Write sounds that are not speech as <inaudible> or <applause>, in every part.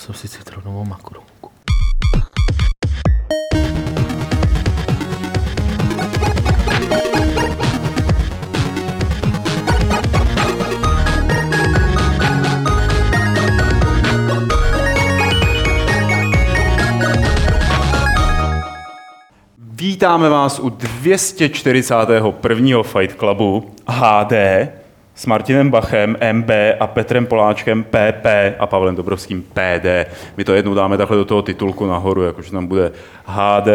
jsem si citronovou makronku. Vítáme vás u 241. Fight Clubu HD s Martinem Bachem, MB a Petrem Poláčkem PP a Pavlem Dobrovským PD. My to jednou dáme takhle do toho titulku nahoru, jakože tam bude HD,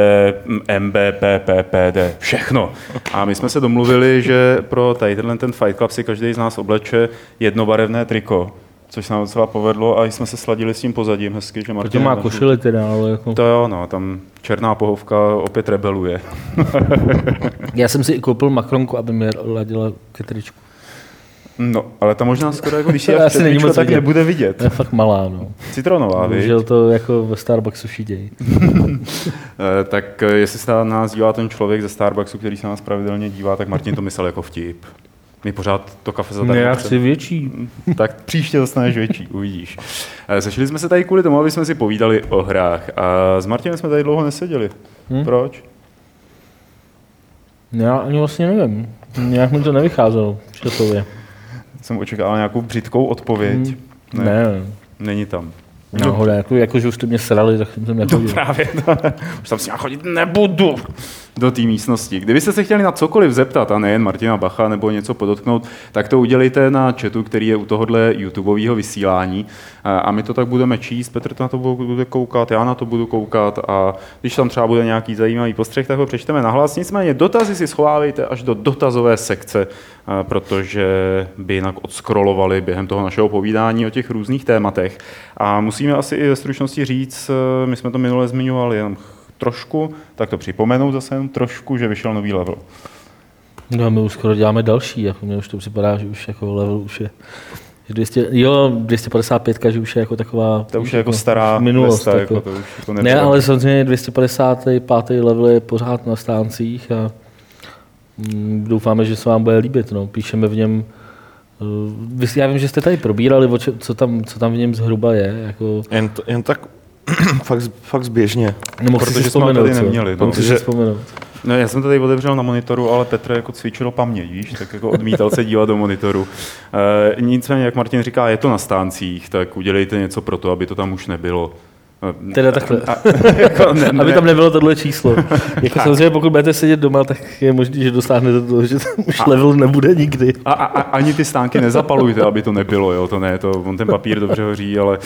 MB, PP, PD, všechno. A my jsme se domluvili, že pro tady tenhle ten Fight Club si každý z nás obleče jednobarevné triko což se nám docela povedlo a jsme se sladili s tím pozadím hezky, že Martin... To má košily teda, ale jako... To jo, no, tam černá pohovka opět rebeluje. <laughs> Já jsem si i koupil makronku, aby mi ladila ke tričku. No, ale ta možná skoro, jako když je asi není moc tak vidět. nebude vidět. Je fakt malá, no. Citronová, víš? To jako ve Starbucksu šiděj. <laughs> Eh, tak eh, jestli se na nás dívá ten člověk ze Starbucksu, který se nás pravidelně dívá, tak Martin to myslel jako vtip. My pořád to kafe zadarmo. Ne, já chci větší. <laughs> Tak příště dostaneš větší, uvidíš. Eh, sešli jsme se tady kvůli tomu, aby jsme si povídali o hrách. A s Martinem jsme tady dlouho neseděli. Hmm? Proč? Já ani vlastně nevím. Nějak mi to nevycházelo časově. Jsem očekával nějakou břitkou odpověď. Hmm. Ne. ne. Není tam. Náhoda, jako, jako, že už jste mě srali, tak jsem nechodil. No právě, no. <laughs> už tam s ním chodit nebudu do té místnosti. Kdybyste se chtěli na cokoliv zeptat, a nejen Martina Bacha nebo něco podotknout, tak to udělejte na chatu, který je u tohohle YouTubeového vysílání. A my to tak budeme číst, Petr to na to bude koukat, já na to budu koukat a když tam třeba bude nějaký zajímavý postřeh, tak ho přečteme nahlas. Nicméně dotazy si schovávejte až do dotazové sekce, protože by jinak odskrolovali během toho našeho povídání o těch různých tématech. A musíme asi i ve stručnosti říct, my jsme to minule zmiňovali, jenom trošku, tak to připomenout zase jenom trošku, že vyšel nový level. No a my už skoro děláme další, jako mně už to připadá, že už jako level už je 200, jo, 255, že už je jako taková... To už je jako stará minulost. Vesta, jako, jako to už jako ne, ale samozřejmě 255. level je pořád na stáncích a mm, doufáme, že se vám bude líbit. No. Píšeme v něm uh, já vím, že jste tady probírali, co tam, co tam v něm zhruba je. Jako... Jen, to, jen tak <clears throat> fakt, fakt zběžně. Nemohl protože jsme tady neměli. No. Protože, No, já jsem to tady otevřel na monitoru, ale Petr jako cvičil paměť, víš, tak jako odmítal se dívat do monitoru. E, nicméně, jak Martin říká, je to na stáncích, tak udělejte něco pro to, aby to tam už nebylo. Teda takhle. A, jako ne, <laughs> ne. Aby tam nebylo tohle číslo. <laughs> Jako samozřejmě, pokud budete sedět doma, tak je možné, že dosáhnete do toho, že tam už a, level nebude nikdy. A, a, a, ani ty stánky nezapalujte, aby to nebylo. Jo? To ne, to, on ten papír dobře hoří, ale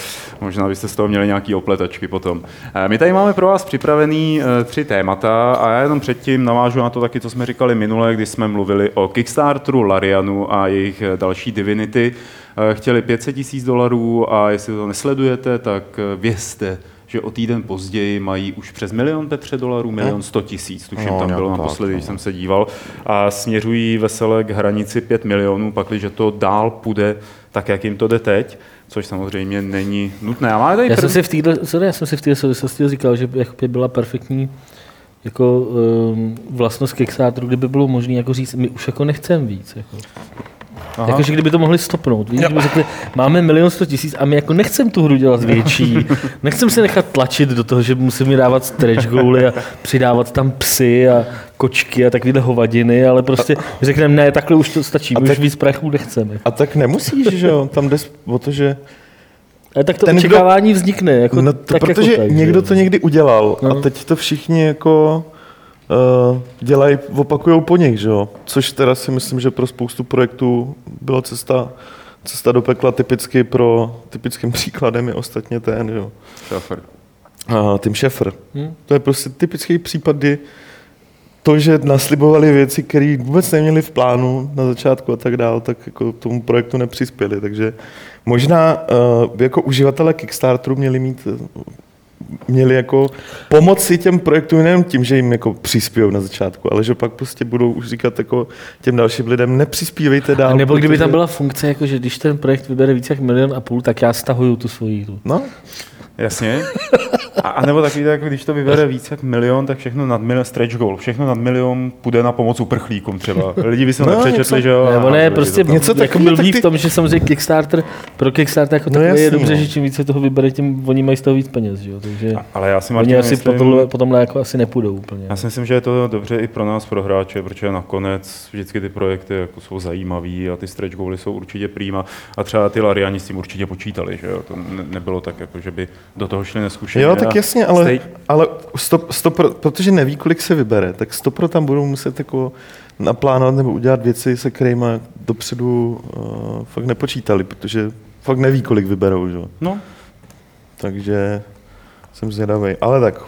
možná byste z toho měli nějaký opletačky potom. Eh, my tady máme pro vás připravený eh, tři témata a já jenom předtím navážu na to taky, co jsme říkali minule, když jsme mluvili o Kickstarteru, Larianu a jejich eh, další Divinity. Eh, chtěli 500 tisíc dolarů a jestli to nesledujete, tak eh, vězte, že o týden později mají už přes milion Petře dolarů, milion sto tisíc, tuším, no, tam bylo naposledy, když no. jsem se díval, a směřují vesele k hranici 5 milionů, pakliže to dál půjde tak, jak jim to jde teď, což samozřejmě není nutné. A tady já, prv... jsem si v týhle, sorry, já jsem si v té souvislosti říkal, že by byla perfektní jako um, vlastnost Kickstarteru, kdyby bylo možné jako říct, my už jako nechceme víc. Jako. Jakože kdyby to mohli stopnout. Víš, kdyby řekli, máme milion sto tisíc a my jako nechcem tu hru dělat větší. <laughs> Nechcem se nechat tlačit do toho, že musíme dávat stretch goaly a přidávat tam psy a kočky a takovéhle hovadiny, ale prostě řekneme, ne, takhle už to stačí, my tak, už víc prachů nechceme. A tak nemusíš, že jo? Tam jde o to, že ale tak to ten očekávání kdo, vznikne. Jako, no to, tak protože jako tak, někdo to někdy udělal no. a teď to všichni jako dělají, opakují po nich, že jo? Což teda si myslím, že pro spoustu projektů byla cesta, cesta do pekla typicky pro, typickým <laughs> příkladem je ostatně ten, jo. Šafer. Uh, Tim Schafer. Hmm. To je prostě typický případ, kdy to, že naslibovali věci, které vůbec neměli v plánu na začátku a tak dále, tak jako tomu projektu nepřispěli. Takže možná uh, jako uživatelé Kickstarteru měli mít měli jako pomoci těm projektům nejen tím, že jim jako přispějou na začátku, ale že pak prostě budou už říkat jako těm dalším lidem, nepřispívejte dál. A nebo kdyby tam byla funkce, jako že když ten projekt vybere více jak milion a půl, tak já stahuju tu svoji. Tu. No, Jasně. A, a nebo takový, tak, když to vybere víc jak milion, tak všechno nad milion, stretch goal, všechno nad milion půjde na pomoc uprchlíkům třeba. Lidi by se No, nepřečetli, něco- že jo. Ne, a ono je hodili prostě to. Něco jako tak ty- v tom, že samozřejmě Kickstarter, pro Kickstarter jako No takový je jasný, dobře, no. že čím více toho vybere, tím oni mají z toho víc peněz, že jo? takže Ale já si oni Martin, asi myslím, potom, potom jako asi nepůjdou úplně. Já si myslím, že je to dobře i pro nás, pro hráče, protože nakonec vždycky ty projekty jako jsou zajímavý a ty stretch goaly jsou určitě prýma a třeba ty Lariani s tím určitě počítali, že jo? To ne, nebylo tak, jako, že by do toho šli neskušení. Jo, tak jasně, ale, stej- ale stop, stop, protože neví, kolik se vybere, tak stopro tam budou muset jako naplánovat nebo udělat věci, se kterými dopředu uh, fakt nepočítali, protože fakt neví, kolik vyberou. Že? jo. No, Takže jsem zvědavý. Ale tak,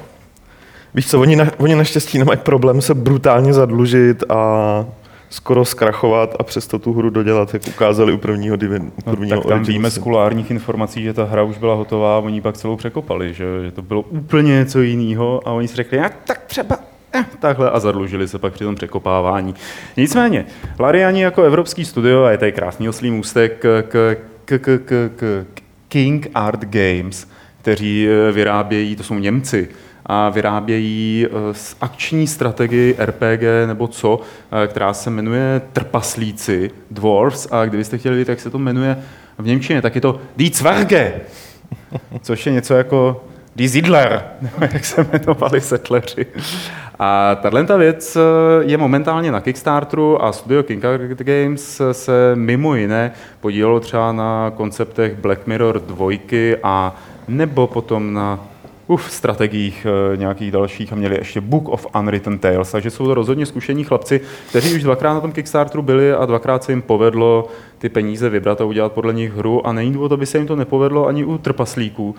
víš co, oni, na, oni naštěstí nemají problém se brutálně zadlužit a skoro zkrachovat a přesto tu hru dodělat, jak ukázali u prvního, divi- u no prvního tak tam víme z kulárních informací, že ta hra už byla hotová a oni pak celou překopali, že, že to bylo úplně něco jiného a oni si řekli, jak tak třeba eh, takhle a zadlužili se pak při tom překopávání. Nicméně, Lariani jako evropský studio, a je tady krásný oslý můstek k, k, k, k, k, k King Art Games, kteří eh, vyrábějí, to jsou Němci, a vyrábějí eh, akční strategii RPG nebo co, eh, která se jmenuje Trpaslíci, Dwarfs, a kdybyste chtěli vidět, jak se to jmenuje v Němčině, tak je to Die Zwerge, což je něco jako Die Siedler, nebo jak se jmenovali setleři. A tahle ta věc eh, je momentálně na Kickstarteru a studio King Art Games se mimo jiné podílelo třeba na konceptech Black Mirror 2 a nebo potom na uf, strategiích e, nějakých dalších a měli ještě Book of Unwritten Tales, takže jsou to rozhodně zkušení chlapci, kteří už dvakrát na tom Kickstarteru byli a dvakrát se jim povedlo ty peníze vybrat a udělat podle nich hru a není důvod, aby se jim to nepovedlo ani u trpaslíků,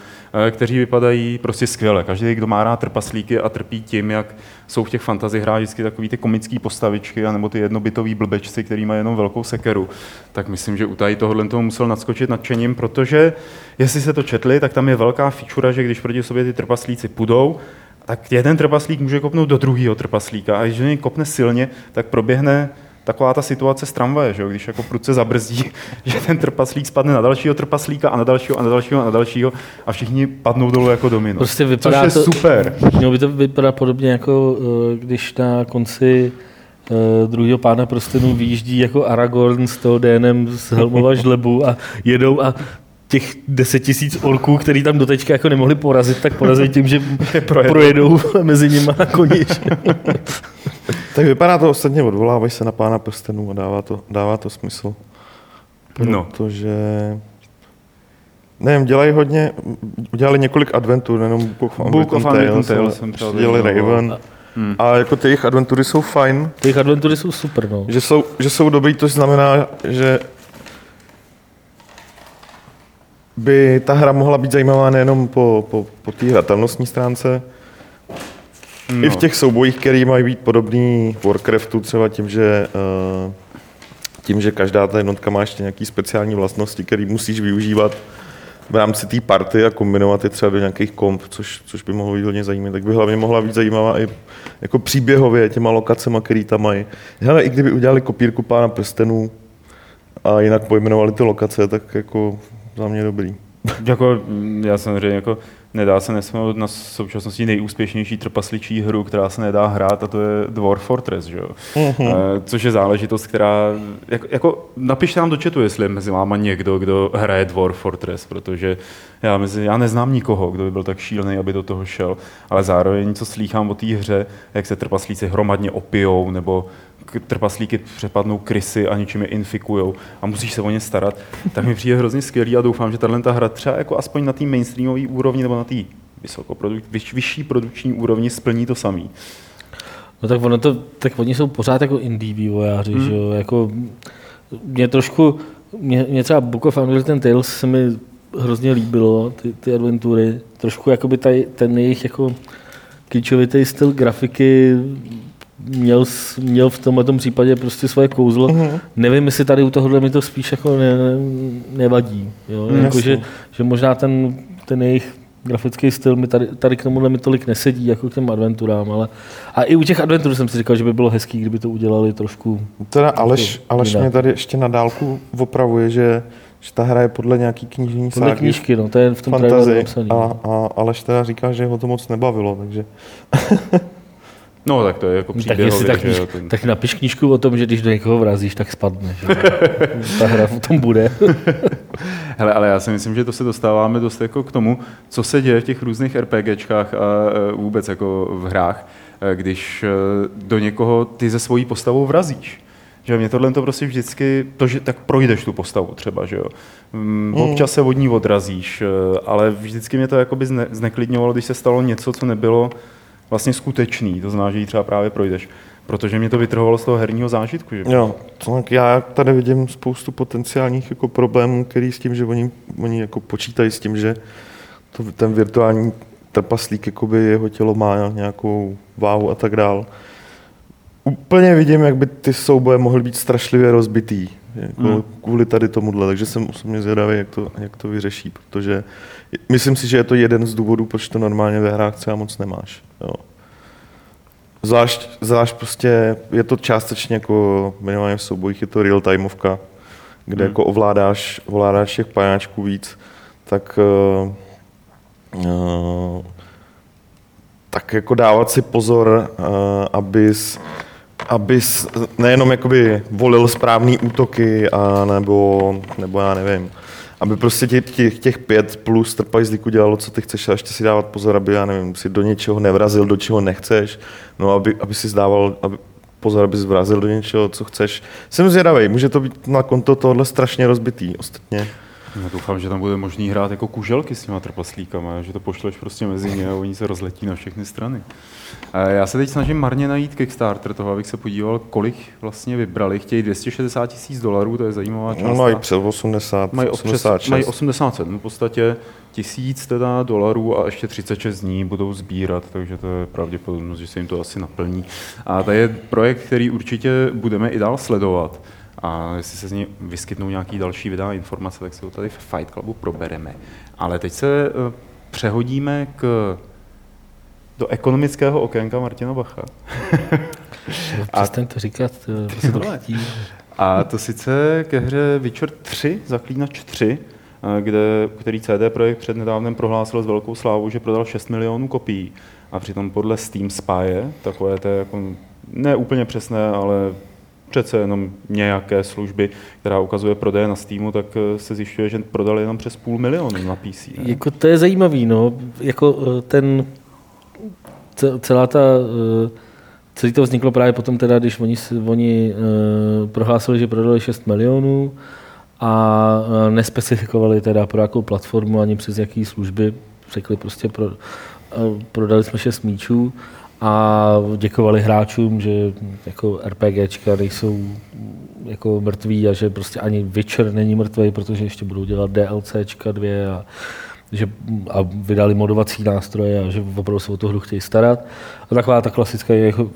e, kteří vypadají prostě skvěle. Každý, kdo má rád trpaslíky a trpí tím, jak jsou v těch fantasy hrách vždycky takový ty komický postavičky anebo ty jednobitový blbečci, který mají jenom velkou sekeru, tak myslím, že u tady tohohle toho musel nadskočit nadšením, protože jestli se to četli, tak tam je velká fičura, že když proti sobě ty trpaslíci půjdou, tak jeden trpaslík může kopnout do druhého trpaslíka a když něj kopne silně, tak proběhne taková ta situace z tramvaje, že jo? když jako prudce zabrzdí, <laughs> že ten trpaslík spadne na dalšího trpaslíka a na dalšího a na dalšího a na dalšího a všichni padnou dolů jako domino. Prostě vypadá Což je to, super. Mělo by to vypadat podobně jako eh, když na konci eh, druhého pána prstenů vyjíždí jako Aragorn s toho DNM z Helmova žlebu a jedou a těch deset tisíc orků, který tam doteďka jako nemohli porazit, tak porazí tím, že <laughs> projedou. projedou <laughs> mezi nimi na koni. <laughs> Tak vypadá to ostatně, odvolávají se na pána prstenů a dává to, dává to smysl. No. Protože, nevím, dělají hodně, udělali několik adventur, nejenom Book of Book of Tales, ale Tales jsem třeba dělali no. Raven. Hmm. A jako ty jejich adventury jsou fajn, Těch adventury jsou super, no. že jsou, že jsou dobrý, to znamená, že by ta hra mohla být zajímavá nejenom po, po, po té hratelnostní stránce, no. i v těch soubojích, které mají být podobný Warcraftu, třeba tím, že uh, tím, že každá ta jednotka má ještě nějaké speciální vlastnosti, které musíš využívat v rámci té party a kombinovat je třeba do nějakých komp, což, což by mohlo být hodně zajímavé, tak by hlavně mohla být zajímavá i jako příběhově těma lokacema, které tam mají. Hele, i kdyby udělali kopírku pána prstenů a jinak pojmenovali ty lokace, tak jako za mě dobrý. <laughs> Jako, mm, já samozřejmě jako nedá se nesmenout na současnosti nejúspěšnější trpasličí hru, která se nedá hrát, a to je Dwarf Fortress, že jo? Uh-huh. Což je záležitost, která, jako, jako napište nám do chatu, jestli je mezi váma někdo, kdo hraje Dwarf Fortress, protože já, mezi, já neznám nikoho, kdo by byl tak šílený, aby do toho šel, ale zároveň, co slýchám o té hře, jak se trpaslíci hromadně opijou, nebo trpaslíky přepadnou krysy a něčím je infikujou a musíš se o ně starat, tak mi přijde hrozně skvělý a doufám, že tahle ta hra třeba jako aspoň na té mainstreamové úrovni nebo na té vysokoprodukt, vyš, vyšší produkční úrovni splní to samý. No tak ono to, tak oni jsou pořád jako indie vývojáři, hmm. že jo, jako mě trošku, mě, mě třeba Book of Unwritten Tales se mi hrozně líbilo, ty, ty adventury, trošku jakoby taj, ten jejich jako klíčovitý styl grafiky měl, měl v tomhle tom případě prostě svoje kouzlo. Mm-hmm. Nevím, jestli tady u tohohle mi to spíš jako ne, nevadí. Jo? Mm, jako, že, že možná ten, ten jejich grafický styl mi tady, tady k tomuhle mi tolik nesedí, jako k těm adventurám, ale a i u těch adventur jsem si říkal, že by bylo hezký, kdyby to udělali trošku Teda Aleš, Jako Aleš jinak. mě tady ještě na dálku opravuje, že že ta hra je podle nějaký knižní Podle ságy. knížky, no, to je v tom fantasy a, a Aleš teda říká, že ho to moc nebavilo, takže <laughs> No, tak to je jako Tak příběhově, jestli tak, že jo, kníž, ten- tak napiš knížku o tom, že když do někoho vrazíš, tak spadne. Že? <laughs> Ta hra o tom bude. <laughs> Hele, ale já si myslím, že to se dostáváme dost jako k tomu, co se děje v těch různých RPGčkách a e, vůbec jako v hrách, e, když e, do někoho ty ze svojí postavou vrazíš. Že mě tohle to prostě vždycky, to, že tak projdeš tu postavu třeba, že jo. Mm, Občas se od ní odrazíš, ale vždycky mě to jakoby zne, zneklidňovalo, když se stalo něco, co nebylo vlastně skutečný, to znamená, že ji třeba právě projdeš. Protože mě to vytrhovalo z toho herního zážitku. Že? jo, tak já tady vidím spoustu potenciálních jako problémů, který s tím, že oni, oni jako počítají s tím, že to, ten virtuální trpaslík, jakoby jeho tělo má nějakou váhu a tak dál. Úplně vidím, jak by ty souboje mohly být strašlivě rozbitý jako Hmm. kvůli tady tomuhle, takže jsem osobně zvědavý, jak to, jak to vyřeší, protože myslím si, že je to jeden z důvodů, proč to normálně ve hrách třeba moc nemáš. Jo. Zvlášť, zvlášť prostě je to částečně jako minimálně v soubojích je to real timeovka, kde Hmm. jako ovládáš, ovládáš těch pajáčků víc, tak uh, uh, tak jako dávat si pozor, uh, abys, abys nejenom jakoby volil správný útoky, a nebo, nebo já nevím, aby prostě těch, těch, těch pět plus trpajzlíků dělalo, co ty chceš a ještě si dávat pozor, aby, já nevím, si do něčeho nevrazil, do čeho nechceš, no aby, aby si zdával, aby, pozor, aby vrazil do něčeho, co chceš. Jsem zvědavý, může to být na konto tohle strašně rozbitý ostatně. Já doufám, že tam bude možný hrát jako kuželky s těma trpaslíkama, že to pošleš prostě mezi ně a oni se rozletí na všechny strany. Já se teď snažím marně najít Kickstarter toho, abych se podíval, kolik vlastně vybrali. Chtějí 260 tisíc dolarů, to je zajímavá částka. No, mají přes 80, mají, občas, 86. mají 87, v podstatě tisíc teda dolarů a ještě 36 dní budou sbírat, takže to je pravděpodobnost, že se jim to asi naplní. A to je projekt, který určitě budeme i dál sledovat. A jestli se z něj vyskytnou nějaký další videa informace, tak se ho tady v Fight Clubu probereme. Ale teď se eh, přehodíme k do ekonomického okénka Martina Bacha. <laughs> Přestaň to říkat, to se to chytí. A to sice ke hře Witcher 3, Zaklínač 3, eh, kde, který CD Projekt před nedávnem prohlásil s velkou slávou, že prodal 6 milionů kopií. A přitom podle Steam Spy, takové té jako ne úplně přesné, ale přece jenom nějaké služby, která ukazuje prodeje na Steamu, tak eh, se zjišťuje, že prodali jenom přes půl milionu na PC. Ne? Jako to je zajímavý, no. Jako eh, ten, ce- celá ta, eh, celý to vzniklo právě potom teda, když oni, oni prohlásili, že prodali 6 milionů a nespecifikovali teda pro jakou platformu ani přes jaký služby, řekli prostě pro, prodali jsme 6 míčů a děkovali hráčům, že jako RPGčka nejsou jako mrtví a že prostě ani Witcher není mrtvý, protože ještě budou dělat DLCčka dvě a, že, a vydali modovací nástroje a že opravdu se o tu hru chtějí starat. A taková ta klasická je jako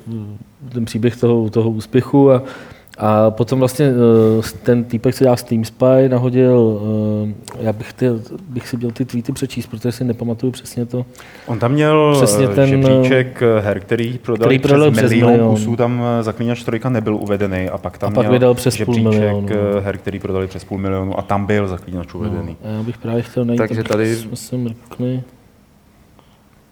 ten příběh toho, toho úspěchu a, a potom vlastně eh, ten týpek, co dělá Steam Spy, nahodil, eh, já bych, ty, bych si měl ty tweety přečíst, protože si nepamatuju přesně to. On tam měl Přesně Přesně ten, žebříček eh, her, který prodal který přes, prodal přes přes milion, milion. kusů, tam eh, Zaklínač trojka nebyl uvedený a pak tam A pak měl vydal přes půl žebříček milionu. eh, her, který prodali přes půl milionu a tam byl Zaklínač uvedený. A já bych právě chtěl najít, Takže tady- jsme se mrkli.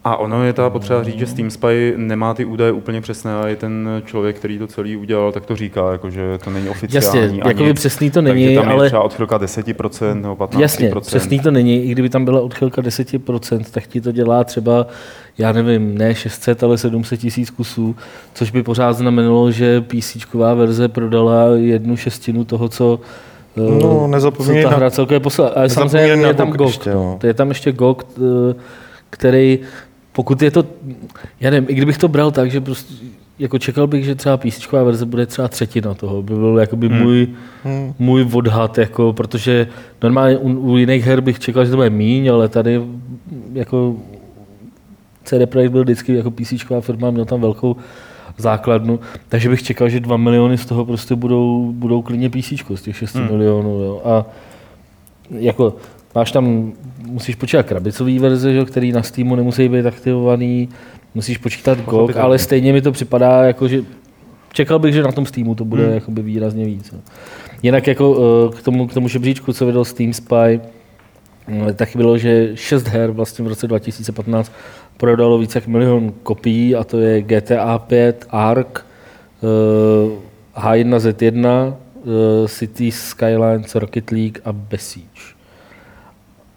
A ono je ta potřeba říct, že Steam Spy nemá ty údaje úplně přesné a i ten člověk, který to celý udělal, tak to říká, jako, že to není oficiální. Jasně, ani, jakoby přesný to není, takže tam je ale třeba odchylka 10% nebo 15%. jasně, přesný to není. I kdyby tam byla odchylka 10%, tak ti to dělá třeba, já nevím, ne 600, ale 700 tisíc kusů, což by pořád znamenalo, že PC verze prodala jednu šestinu toho, co eh, No, nezapomínej co ta na- hra celkově poslala. Ale samozřejmě je tam GOG ještě, no. To je tam ještě GOG, eh, který, pokud je to, já nevím, i kdybych to bral tak, že prostě jako čekal bych, že třeba PC verze bude třeba třetina toho, by byl jakoby Hmm. můj, Hmm. můj odhad, jako, protože normálně u, u jiných her bych čekal, že to bude míň, ale tady jako CD Projekt byl vždycky jako PC firma, měl tam velkou základnu, takže bych čekal, že 2 miliony z toho prostě budou, budou klidně PC z těch 6 Hmm. hmm. milionů. Jo. A jako máš tam, musíš počítat krabicový verze, že, který na Steamu nemusí být aktivovaný, musíš počítat GOG, ale stejně mi to připadá, jako že čekal bych, že na tom Steamu to bude Hmm. jakoby výrazně víc. Jinak jako eh, k tomu, k tomu žebříčku, co vydal Steam Spy, eh, tak bylo, že šest her vlastně v roce 2015 prodalo více jak milion kopií a to je GTA 5, Ark, H1Z1, City Skylines, Rocket League a Besiege.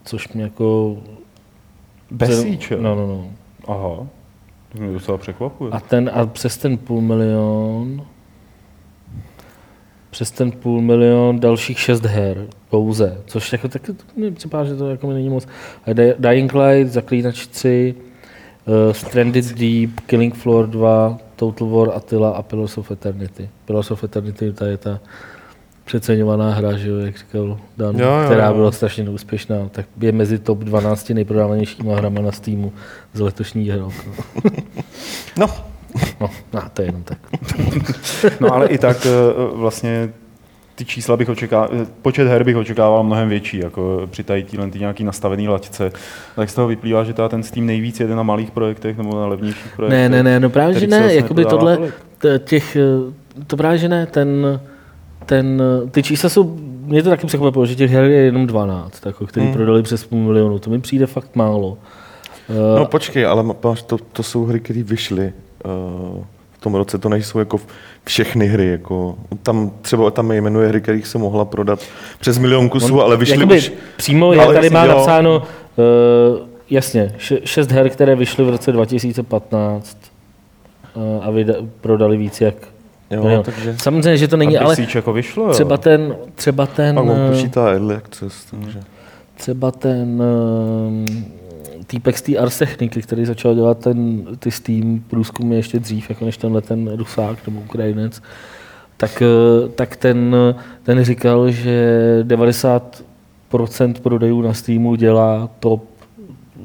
Což mě jako... Besiege? No, no, no. Aha. To mě docela překvapuje. A, ten, a přes ten půl milion, přes ten půl milion dalších šest her pouze, což jako taky mi připadá, že to jako mi není moc. Dying Light, Zaklínač 3, uh, Stranded Deep, Killing Floor 2, Total War Attila a Pillars of Eternity. Pillars of Eternity, ta je ta přeceňovaná hra, že jo, jak říkal Dan, jo, jo, která byla strašně neúspěšná, tak je mezi top 12 nejprodávanějšíma hrama na Steamu z letošní rok. No. No, no, to je jenom tak. <laughs> no ale i tak eh, vlastně ty čísla bych očekával, počet her bych očekával mnohem větší, jako při tady týhle ty nějaký nastavený laťce. Tak z toho vyplývá, že ten Steam nejvíc jede na malých projektech nebo na levnějších projektech. Ne, ne, ne, no právě, že ne, jakoby tohle, těch, eh, to právě, že ne, ten, ten, ty čísla jsou, mě to taky překvapilo, že těch her je jenom 12, jako, který hmm. prodali přes půl milionu, to mi přijde fakt málo. No počkej, ale to, to jsou hry, které vyšly uh, v tom roce, to nejsou jako všechny hry. Jako, tam třeba tam jmenuje hry, kterých se mohla prodat přes milion kusů, On, ale vyšly už... Přímo je, tady má jo. napsáno, uh, jasně, šest her, které vyšly v roce 2015 uh, a vyda, prodali víc jak Jo, no, takže... Samozřejmě, že to není, ale jako vyšlo, třeba jo. ten, třeba ten... Pak on počítá early access, takže... Třeba ten uh, týpek z té Ars Techniky, který začal dělat ten, ty Steam průzkumy ještě dřív, jako než tenhle ten Rusák nebo Ukrajinec, tak, uh, tak ten, ten říkal, že 90% prodejů na Steamu dělá top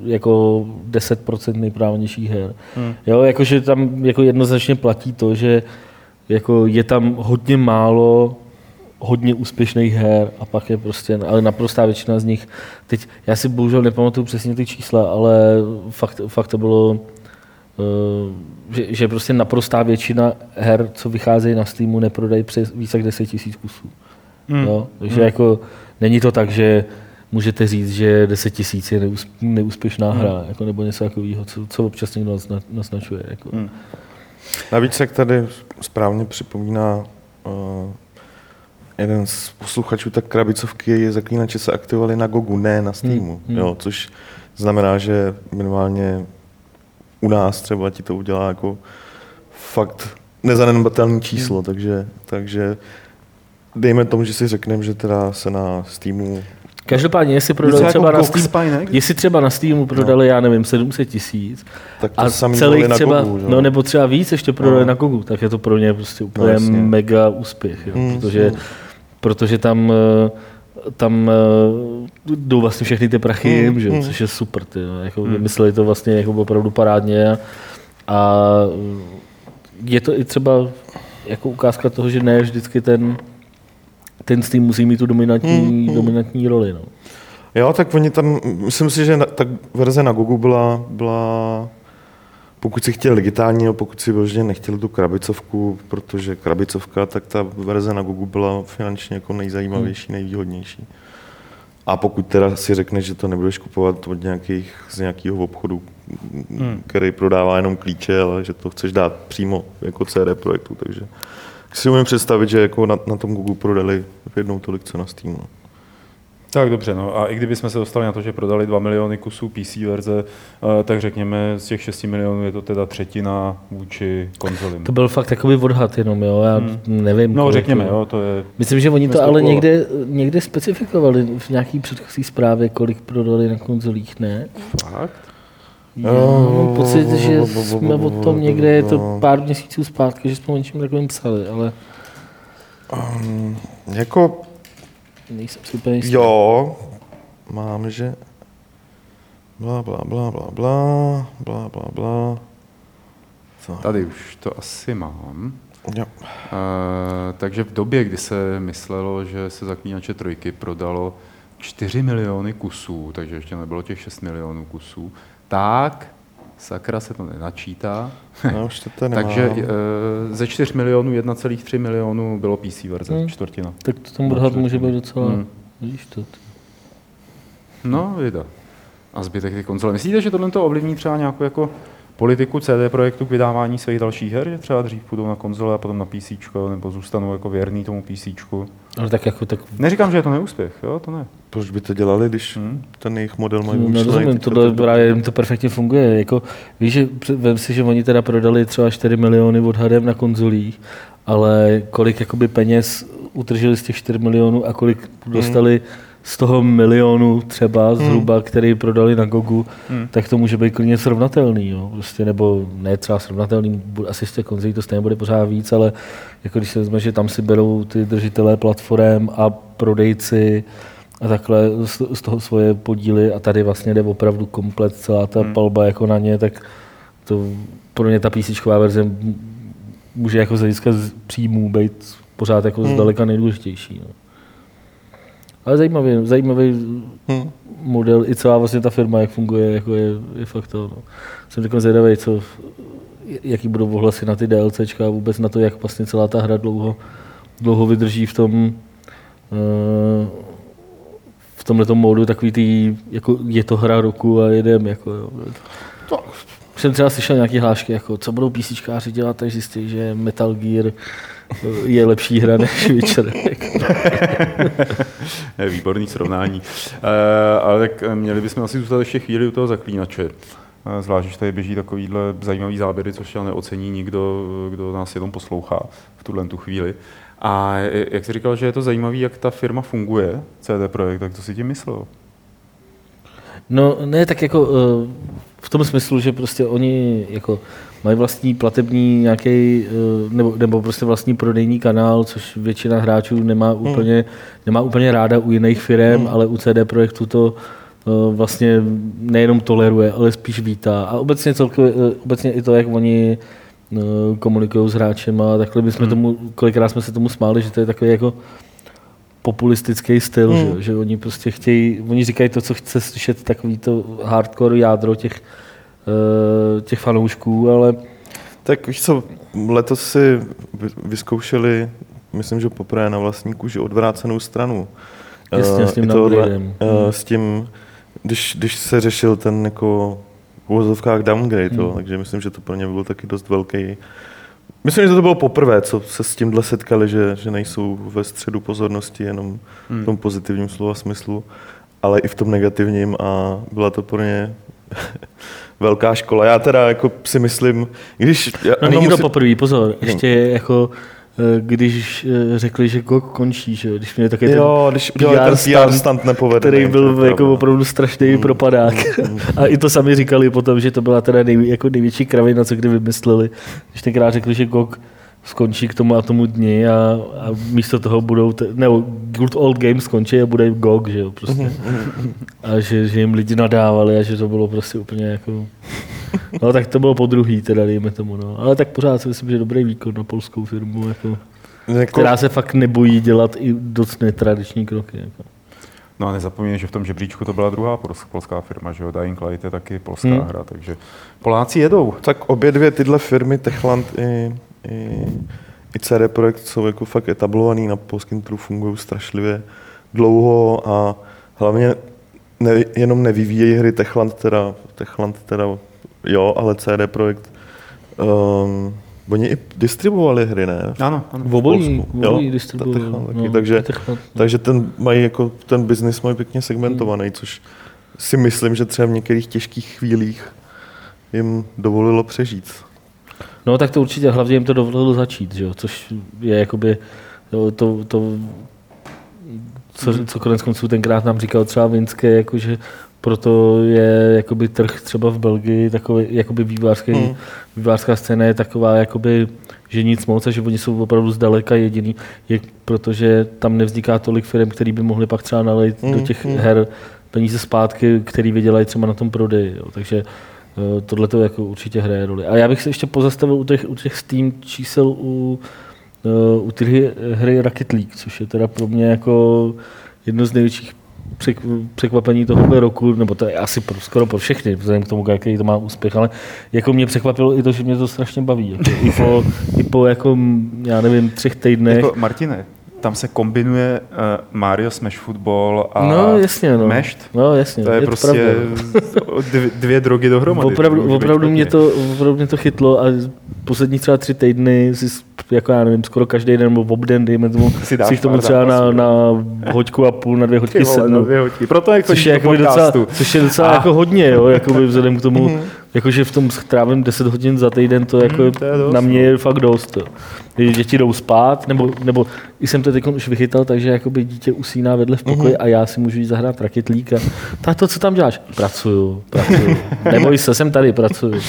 jako 10% nejprávnějších her. Hmm. Jo, jakože tam jako jednoznačně platí to, že jako je tam hodně málo hodně úspěšných her a pak je prostě, ale naprostá většina z nich, teď já si bohužel nepamatuju přesně ty čísla, ale fakt, fakt to bylo, uh, že, že prostě naprostá většina her, co vycházejí na Steamu, neprodají přes více jak 10 tisíc kusů. Mm. Jo? Takže mm. jako není to tak, že můžete říct, že 10 tisíc je neúspěšná mm. hra, jako, nebo něco takového, co, co občas někdo naznačuje. Jako. Mm. Navíc, jak tady správně připomíná uh, jeden z posluchačů, tak krabicovky zaklínače se aktivovaly na Gogu, ne na Steamu, hmm, hmm. Jo, což znamená, že minimálně u nás třeba ti to udělá jako fakt nezanedbatelné číslo, hmm. takže, takže dejme tomu, že si řekneme, že teda se na Steamu Každopádně, jestli prodali třeba jako na Steam, Spy, jestli třeba na Steamu prodali, no. já nevím, 700 tisíc, tak a celý třeba, Gogu, no nebo třeba víc ještě prodali no. na Gogu, tak je to pro ně prostě úplně no, mega úspěch, jo, hmm, protože, protože tam eh, tam uh, jdou vlastně všechny ty prachy hmm, že, hmm. což je super. Ty, jako hmm. Vymysleli to vlastně jako opravdu parádně a, a je to i třeba jako ukázka toho, že ne vždycky ten ten Steam musí mít tu dominantní, hmm. dominantní roli. No. Jo, tak oni tam, myslím si, že na, ta verze na Google byla, byla pokud si chtěl digitální, pokud si vyloženě nechtěl tu krabicovku, protože krabicovka, tak ta verze na Google byla finančně jako nejzajímavější, hmm. nejvýhodnější. A pokud teda si řekneš, že to nebudeš kupovat od nějakých, z nějakého obchodu, hmm. který prodává jenom klíče, ale že to chceš dát přímo jako CD projektu, takže si umím představit, že jako na, na tom Google prodali jednou tolik, co na Steamu. No. Tak dobře, no a i kdybychom se dostali na to, že prodali 2 miliony kusů PC verze, eh, tak řekněme z těch 6 milionů je to teda třetina vůči konzolím. To byl fakt takový odhad jenom, jo, já hmm. nevím. No řekněme, jo, to je... Myslím, že oni to ale někde, někde specifikovali v nějaký předchozí zprávě, kolik prodali na konzolích, ne? Fakt? Já mám pocit, že jsme o tom někde, je to pár měsíců zpátky, že jsme o něčem takovým psali, ale... Um, jako... Nejsem si úplně jistý. Jo, mám, že... Bla, bla, bla, bla, bla, bla, bla, bla. Co? Tady už to asi mám. Jo. Uh, takže v době, kdy se myslelo, že se zaklínače trojky prodalo 4 miliony kusů, takže ještě nebylo těch 6 milionů kusů, tak Sakra se to nenačítá. No, už to tady <laughs> Takže e, ze 4 milionů 1,3 milionů bylo PC verze, Hmm. čtvrtina. Tak to ten odhad může být docela... Hmm. Vidíš to? ty. No, vida. A zbytek ty konzole. Myslíte, že tohle to ovlivní třeba nějakou jako politiku CD Projektu k vydávání svých dalších her, že třeba dřív půjdou na konzole a potom na PC, nebo zůstanou jako věrný tomu PC? Ale tak jako tak Neříkám, že je to neúspěch, jo, to ne. Proč by to dělali, když Hmm. ten jejich model mají No, vymyšlený nerozumím, tohle tak právě jim to perfektně funguje. Jako, víš, že vem si, že oni teda prodali třeba 4 miliony odhadem na konzolích, ale kolik jakoby peněz utržili z těch 4 milionů a kolik dostali z toho milionu třeba zhruba, který prodali na Gogu, Hmm. tak to může být klidně srovnatelný. Jo? Prostě, nebo ne třeba srovnatelný, asi z těch konzolí to stejně bude pořád víc, ale jako když se vezme, že tam si berou ty držitelé platform a prodejci a takhle z, toho svoje podíly a tady vlastně jde opravdu komplet celá ta Hmm. palba jako na ně, tak to pro ně ta písíčková verze může jako z hlediska příjmů být pořád jako Hmm. zdaleka nejdůležitější. No. Ale zajímavý, zajímavý Hmm. model, i celá vlastně ta firma, jak funguje, jako je, je fakt to. No. Jsem takový zvědavý, co, jaký budou ohlasy na ty DLCčka a vůbec na to, jak vlastně celá ta hra dlouho, dlouho vydrží v tom eh, v tomhle módu takový tý, jako je to hra roku a jedem, jako jo. Jsem třeba slyšel nějaké hlášky, jako co budou písíčkáři dělat, až zjistí, že Metal Gear je lepší hra než Witcher. <laughs> Výborný srovnání. E, ale tak eh, měli bychom asi zůstat ještě chvíli u toho zaklínače. Eh, Zvlášť, když tady běží takovýhle zajímavý záběry, což ale neocení nikdo, kdo nás jenom poslouchá v tuhle tu chvíli. A eh, jak jsi říkal, že je to zajímavé, jak ta firma funguje, CD Projekt, tak to si tím myslel? No ne, tak jako eh, v tom smyslu, že prostě oni jako mají vlastní platební nějaký, nebo, nebo prostě vlastní prodejní kanál, což většina hráčů nemá úplně, nemá úplně ráda u jiných firm, ale u CD Projektu to eh, vlastně nejenom toleruje, ale spíš vítá. A obecně celkově, eh, obecně i to, jak oni komunikují s hráčem a takhle bychom tomu, kolikrát jsme se tomu smáli, že to je takový jako populistický styl, Hmm. že, že oni prostě chtějí, oni říkají to, co chce slyšet takový to hardcore jádro těch, eh, těch fanoušků, ale Tak víš co, letos si vy- vyzkoušeli, myslím, že poprvé na vlastní kůži odvrácenou stranu. Jasně, Eh, s tím tohle, eh, Hmm. S tím, když, když se řešil ten jako v uvozovkách downgrade, Hmm. jo, takže myslím, že to pro ně byl taky dost velký. Myslím, že to bylo poprvé, co se s tímhle setkali, že, že nejsou ve středu pozornosti jenom v tom pozitivním slova smyslu, ale i v tom negativním a byla to pro ně <laughs> velká škola. Já teda jako si myslím, když... Já, no, není to musí- poprvé, pozor, ještě jako když eh, řekli, že GOG končí, že jo, když měli takový Jo, ten když udělali ten PR stunt nepovedený. který to byl pravda. jako opravdu strašný propadák. <laughs> A i to sami říkali potom, že to byla teda nej, jako největší kravina, co kdy vymysleli. Když tenkrát řekli, že GOG skončí k tomu a tomu dni a, a místo toho budou, te, ne, Good Old Games skončí a bude GOG, že jo, prostě. A že, že jim lidi nadávali a že to bylo prostě úplně jako... No tak to bylo po druhý teda, dejme tomu, no. Ale tak pořád si myslím, že dobrý výkon na polskou firmu, jako, Jako, která se fakt nebojí dělat i dost netradiční kroky. Jako. No a nezapomeň, že v tom žebříčku to byla druhá pols- polská firma, že jo, Dying Light je taky polská Hmm. hra, takže Poláci jedou. tak obě dvě tyhle firmy, Techland i, i, i CD Projekt, jsou jako fakt etablovaný na polském trhu, fungují strašlivě dlouho a hlavně ne, jenom nevyvíjejí hry Techland, teda, Techland teda jo, ale CD Projekt um, oni i distribuovali hry, ne? Ano, ano. V obojí, v obojí Jo, distribuovali, taky, no, takže-. Takže ten, mají jako, ten biznis mají pěkně segmentovaný, což si myslím, že třeba v některých těžkých chvílích jim dovolilo přežít. No tak to určitě, hlavně jim to dovolilo začít, že jo? což je jakoby jo, to, to co, co konec konců tenkrát nám říkal třeba Vinské, jakože proto je jakoby trh třeba v Belgii, takový, jakoby vývářský, Hmm. vývářská scéna je taková, jakoby, že nic moc a že oni jsou opravdu zdaleka jediný, je, protože tam nevzniká tolik firm, který by mohli pak třeba nalejt Hmm, do těch hmm. her peníze zpátky, který vydělají třeba na tom prodeji. Jo. Takže eh, tohle to jako určitě hraje roli. A já bych se ještě pozastavil u těch, u těch Steam čísel u, eh, u té hry, hry Rocket League, což je teda pro mě jako jedno z největších překvapení tohohle roku, nebo to je asi pro, skoro pro všechny, vzhledem k tomu, jaký to má úspěch, ale jako mě překvapilo i to, že mě to strašně baví. Jako, I po, i po jako, já nevím, třech týdnech. Jako, Martine, tam se kombinuje uh, Mario Smash Football a no, jasně, no. Mešt. No, jasně. To je, je prostě dvě, dvě drogy dohromady. Opravdu, opravdu, mě to, opravdu mě to chytlo a poslední třeba tři týdny si jako já nevím, skoro každý den nebo obden, dejme tomu, si, si k tomu třeba na, na hoďku a půl, na dvě hoďky sednu. Na dvě hoďky. Proto jak což je, jako docela, což je docela a. jako hodně, jo, <laughs> jako vzhledem k tomu, mhm. jakože v tom trávím 10 hodin za týden, to jako hmm, to je dost, na mě je no. fakt dost. Jo když děti jdou spát, nebo, nebo i jsem to teď už vychytal, takže jakoby dítě usíná vedle v pokoji mm-hmm. a já si můžu jít zahrát raketlíka. Tak to, co tam děláš? Pracuju, pracuju. Neboj se, jsem tady, pracuju. <laughs>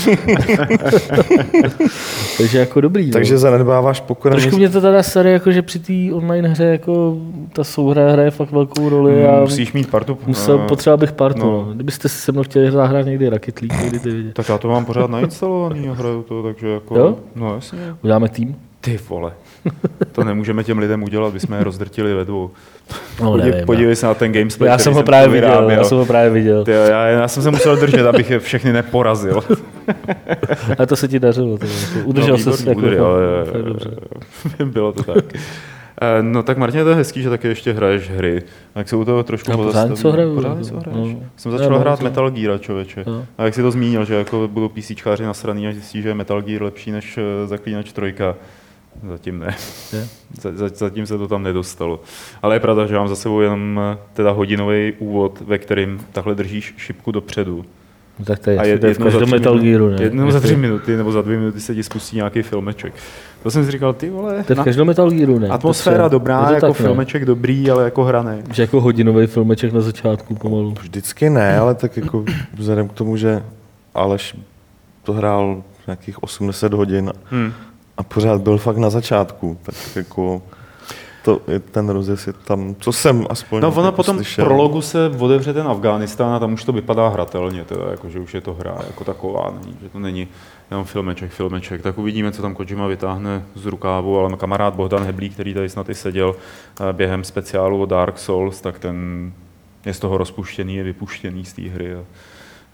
takže jako dobrý. Takže no. zanedbáváš pokoj. Trošku mě to teda sere, jako, že při té online hře jako ta souhra hraje fakt velkou roli. Mm, a musíš mít partu. Musel, uh, potřeba bych partu. No. No. Kdybyste se mnou chtěli zahrát někdy raketlík, <clears throat> někdy ty vidět. Tak já to mám pořád nainstalovaný a hraju to, takže jako... Jo? No jasně. Uděláme tým? Ty vole, to nemůžeme těm lidem udělat, bychom je rozdrtili ve dvou. No, Podívej, nevím, podívej se na ten gamesplay, já jsem ho právě viděl, já jsem ho právě viděl. Ty, já, já, jsem se musel držet, abych je všechny neporazil. <laughs> A to se ti dařilo. To, udržel no, se jako, udržel, jako, <laughs> Bylo to tak. Eh, no tak Martin, je to hezký, že taky ještě hraješ hry. Tak se u toho trošku no, pořád něco hraju. Pořád něco hraješ. No. Jsem začal hrát to. Metal Gear, člověče. No. A jak jsi to zmínil, že jako budou PCčkáři nasraný a zjistí, že je Metal Gear lepší než eh, Zaklínač trojka. Zatím ne. <laughs> Zatím se to tam nedostalo. Ale je pravda, že mám za sebou jenom eh, teda hodinový úvod, ve kterým takhle držíš šipku dopředu. No, tak to je, a je, to je v každém Metal Gearu, ne? Jednou za tři minuty nebo za dvě minuty se ti spustí nějaký filmeček. To jsem si říkal, ty vole. To je v každém Metal Gearu, ne? Atmosféra dobrá, jako tak, filmeček ne? dobrý, ale jako hrané. Že jako hodinový filmeček na začátku pomalu. Vždycky ne, ale tak jako vzhledem k tomu, že Aleš to hrál nějakých 80 hodin hmm a pořád byl fakt na začátku, tak jako to je ten rozjezd je tam, co jsem aspoň No ono jako potom slyšel. prologu se otevře ten Afghánistán a tam už to vypadá hratelně, teda, jako, že už je to hra jako taková, není, že to není jenom filmeček, filmeček. Tak uvidíme, co tam Kojima vytáhne z rukávu, ale kamarád Bohdan Heblík, který tady snad i seděl eh, během speciálu o Dark Souls, tak ten je z toho rozpuštěný, je vypuštěný z té hry a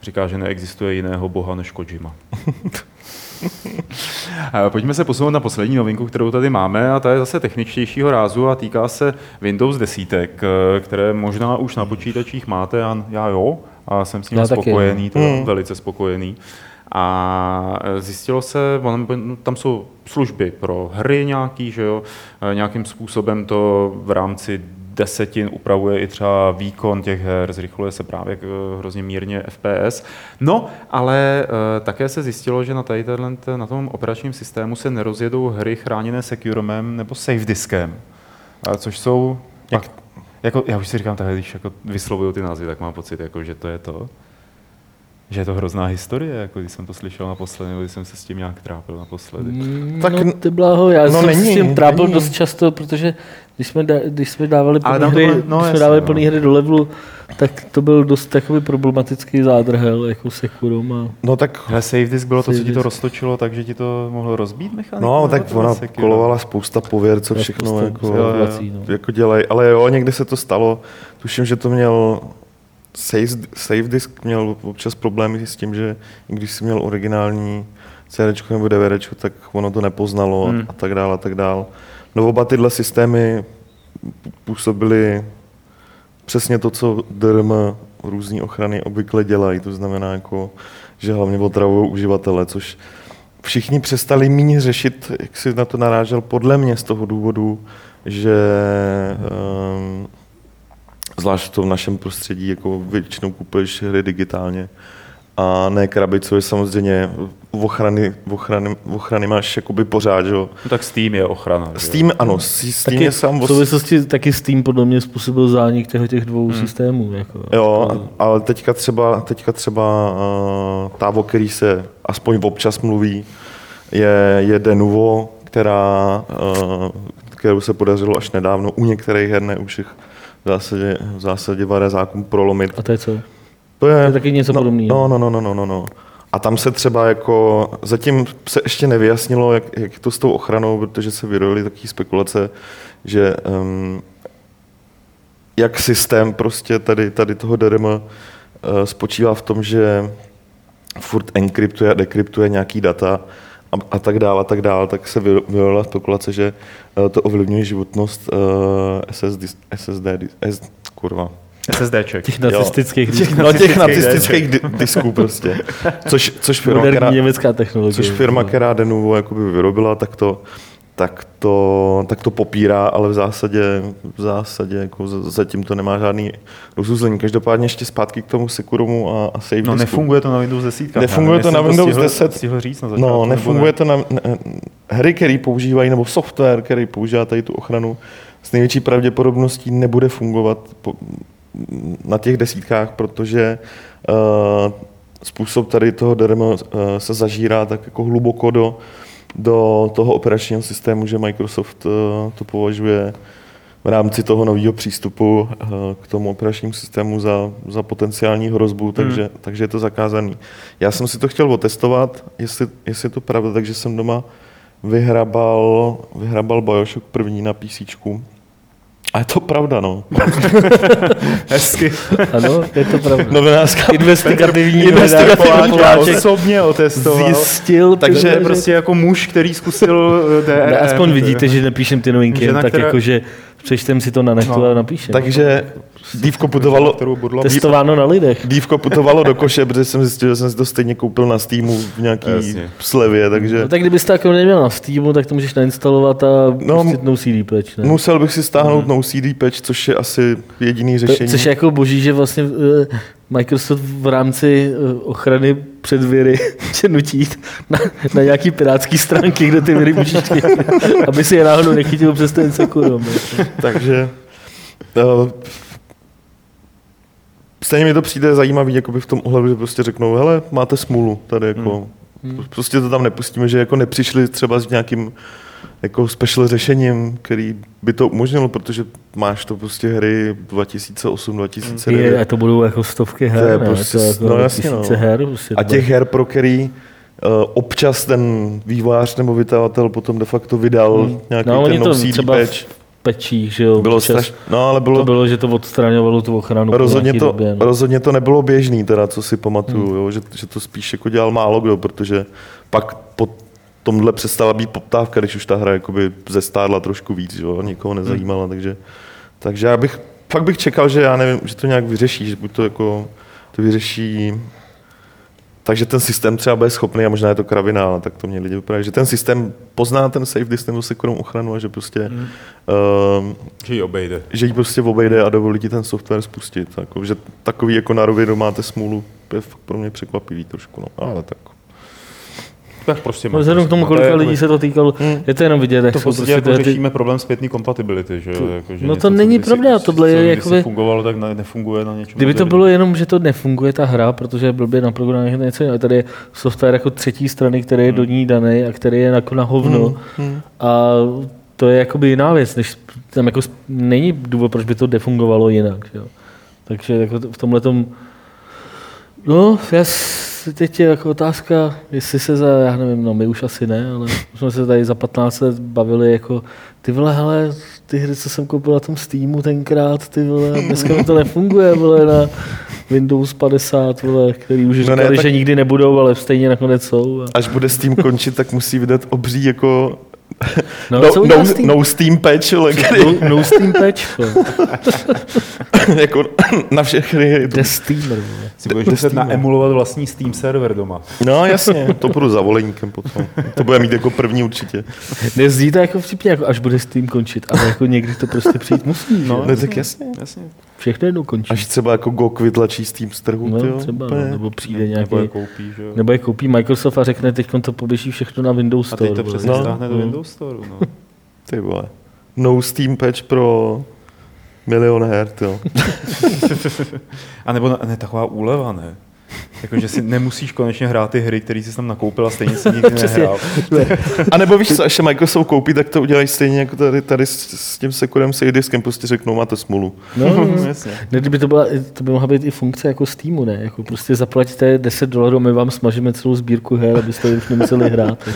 říká, že neexistuje jiného boha než Kojima. <laughs> <laughs> Pojďme se posunout na poslední novinku, kterou tady máme, a ta je zase techničtějšího rázu a týká se Windows desítek, které možná už na počítačích máte, a já jo, a jsem s ním spokojený, to hmm. velice spokojený. A zjistilo se, tam jsou služby pro hry nějaký, že jo, nějakým způsobem to v rámci desetin upravuje i třeba výkon těch her, zrychluje se právě hrozně mírně FPS. No, ale e, také se zjistilo, že na, tady na tom operačním systému se nerozjedou hry chráněné securemem nebo safe diskem, což jsou... Jak, pak, jako, já už si říkám takhle, když jako vyslovuju ty názvy, tak mám pocit, jako, že to je to že je to hrozná historie, jako když jsem to slyšel naposledy, nebo když jsem se s tím nějak trápil naposledy. Mm, tak, no, ty bláho, já no, jsem není, s tím trápil není. dost často, protože když jsme, da, když jsme dávali plný hry, bylo, no, když jsme dávali no. plný hry do levelu, tak to byl dost takový problematický zádrhel, jako Securum. A... No tak... Hele, save disk bylo to, co ti to roztočilo, takže ti to mohlo rozbít mechaniku? No, tak ona kolovala spousta pověr, co všechno jako, jo, jo. No. jako dělají. Ale jo, někdy se to stalo. Tuším, že to měl Save, save disk měl občas problémy s tím, že když jsi měl originální CD nebo DVD, tak ono to nepoznalo hmm. a tak dále a tak dále. No oba tyhle systémy působily přesně to, co DRM různé ochrany obvykle dělají. To znamená, jako, že hlavně otravují uživatele, což všichni přestali méně řešit, jak si na to narážel, podle mě z toho důvodu, že um, zvlášť v našem prostředí, jako většinou kupuješ hry digitálně a ne krabicově samozřejmě ochrany, v ochrany, v ochrany máš jakoby pořád, že jo. No tak Steam je ochrana. Steam, ano, Steam taky, je sám... V souvislosti taky Steam podle mě způsobil zánik těch, těch dvou hmm. systémů. Jako, jo, to... ale teďka třeba, teďka třeba uh, ta, o který se aspoň občas mluví, je, je Denuvo, která, uh, kterou se podařilo až nedávno u některých her, ne u všech, v zásadě, v zásadě vare zákon prolomit. A to je co? To je, to je taky něco no, podobného. No, no, no, no, no, no. A tam se třeba jako, zatím se ještě nevyjasnilo, jak, jak to s tou ochranou, protože se vyrojily takové spekulace, že um, jak systém prostě tady, tady toho DRM uh, spočívá v tom, že furt enkryptuje a dekryptuje nějaký data a, a tak dále, a tak dále, tak se vyvolila spekulace, že uh, to ovlivňuje životnost uh, SSD, SSD, S, kurva, SSDček. Těch nacistických těch, no, těch nacistických di- disků prostě. Což, což firma, Moderní která, německá technologie. což firma, která Denuvo jakoby vyrobila, tak to, tak to, tak to popírá, ale v zásadě, v zásadě jako za- zatím to nemá žádný rozuzlení. Každopádně ještě zpátky k tomu Securomu a, a Save No disku. nefunguje to na Windows 10. Nefunguje to na Windows 10. Stihl říct na začátku, No, nefunguje ne? to na ne, hry, které používají, nebo software, který používá tady tu ochranu, s největší pravděpodobností nebude fungovat po, na těch desítkách, protože uh, způsob tady toho DRM uh, se zažírá tak jako hluboko do, do toho operačního systému, že Microsoft uh, to považuje v rámci toho nového přístupu uh, k tomu operačnímu systému za, za potenciální hrozbu, takže, hmm. takže je to zakázaný. Já jsem si to chtěl otestovat, jestli, jestli je to pravda, takže jsem doma vyhrabal, vyhrabal Bioshock první na PC. A je to pravda, no. <laughs> Hezky. Ano, je to pravda. Novinářská Investigativní Investigativní Poláček osobně otestoval. zjistil, Takže je prostě jako muž, který zkusil eh, DRM. Ne, aspoň vidíte, že nepíšem ty novinky, jen tak která- jako, že přečtem si to na netu No. a napíšem. Takže dívko putovalo, Testováno na lidech. dívko putovalo do koše, protože jsem zjistil, že jsem si to stejně koupil na Steamu v nějaký Jasně. slevě, takže No, tak kdybyste jako neměl na Steamu, tak to můžeš nainstalovat a No, no, no CD patch, ne? musel bych si stáhnout no CD patch, což je asi jediný To, řešení. což je jako boží, že vlastně uh, Microsoft v rámci uh, ochrany před viry <laughs> tě nutí na, na nějaký pirátský stránky, kde ty viry můžeš <laughs> aby si je náhodou nechytil přes ten sekurom. Takže uh, stejně mi to přijde zajímavý jakoby v tom ohledu, že prostě řeknou, hele, máte smůlu tady jako, Hmm. prostě to tam nepustíme, že jako nepřišli třeba s nějakým jako special řešením, který by to umožnilo, protože máš to prostě hry 2008, 2009. Je, a to budou jako stovky her, To je ne? prostě- to jako no jasně, no. her. Prostě A těch her, pro který uh, občas ten vývojář nebo vydavatel potom de facto vydal Hmm. nějaký No, ten no třeba patch. pečích, že jo. Bylo straš... No, ale bylo, To bylo, že to odstraňovalo tu ochranu. rozhodně, to, době, no. rozhodně to nebylo běžný, teda, co si pamatuju, Hmm. jo, že, že, to spíš jako dělal málo kdo, protože pak po tomhle přestala být poptávka, když už ta hra jakoby zestárla trošku víc, že jo, nikoho nezajímala, Hmm. takže, takže já bych, fakt bych čekal, že já nevím, že to nějak vyřeší, že buď to jako to vyřeší takže ten systém třeba bude schopný, a možná je to kravina, ale tak to mě lidi vypadají, že ten systém pozná ten safe disk nebo securnou ochranu a že prostě Hmm. um, Že ji obejde. že ji prostě obejde a dovolí ti ten software spustit. Jako, že takový jako na rovinu máte smůlu, je fakt pro mě překvapivý trošku, no. ale tak. Tak prostě No, vzhledem k tomu, To kolika je- lidí se to týkalo, Hmm. je to jenom vidět, jak To v podstatě prostě jako ty- řešíme problém zpětný kompatibility, že? To- Jako, že no něco, to není pravda, tohle je kdysi jakoby- fungovalo, tak ne- nefunguje na něčem Kdyby to bylo jenom, že to nefunguje ta hra, protože je blbě naprogramovaný něco jiného. Tady je software jako třetí strany, který je do ní daný a který je jako na hovno. Hmm. A to je jakoby jiná věc, než tam jako není důvod, proč by to defungovalo jinak. Jo? Takže jako to- v tomhle tom, no, já s- teď je jako otázka, jestli se za, já nevím, no my už asi ne, ale už jsme se tady za 15 let bavili jako, ty vole, hele, ty hry, co jsem koupil na tom Steamu tenkrát, ty vole, a dneska mi to nefunguje, vole, na Windows 50, vole, který už No ne, říkali, tak- že nikdy nebudou, ale stejně nakonec jsou. A... Až bude Steam končit, tak musí vydat obří jako No, no, co no, Steam? no Steam patch, ale který, No, no Steam patch, <laughs> jako na všech hry. The Steamer. Si budeš muset naemulovat vlastní Steam server doma. No jasně, <laughs> to budu za voleníkem potom. To bude mít jako první určitě. Nezdí to jako vtipně, jako až bude Steam končit, ale jako někdy to prostě přijít musí. No, No tak jasně. Jasně. Všechno jednou končí. Až třeba jako GOG vytlačí Steam z trhu, no, tyjo, třeba, no, úplně. nebo přijde nějaký, Nebo je koupí, že jo? nebo je koupí Microsoft a řekne, teď to poběží všechno na Windows A Store. teď to přesně No. stáhne do No. Windows Store. No. <laughs> Ty vole. No Steam patch pro milion her, jo. <laughs> A nebo ne, taková úleva, ne? Jako, že si nemusíš konečně hrát ty hry, které jsi tam nakoupil a stejně si nikdy <laughs> nehrál. <laughs> A nebo víš co, až se Microsoft koupí, tak to udělají stejně jako tady, tady s, s tím sekurem s diskem, prostě řeknou, máte smůlu. No, <laughs> no, no. Jasně. Ne, kdyby to, byla, to by mohla být i funkce jako Steamu, ne? Jako prostě zaplatíte 10 dolarů, my vám smažíme celou sbírku her, abyste už nemuseli hrát.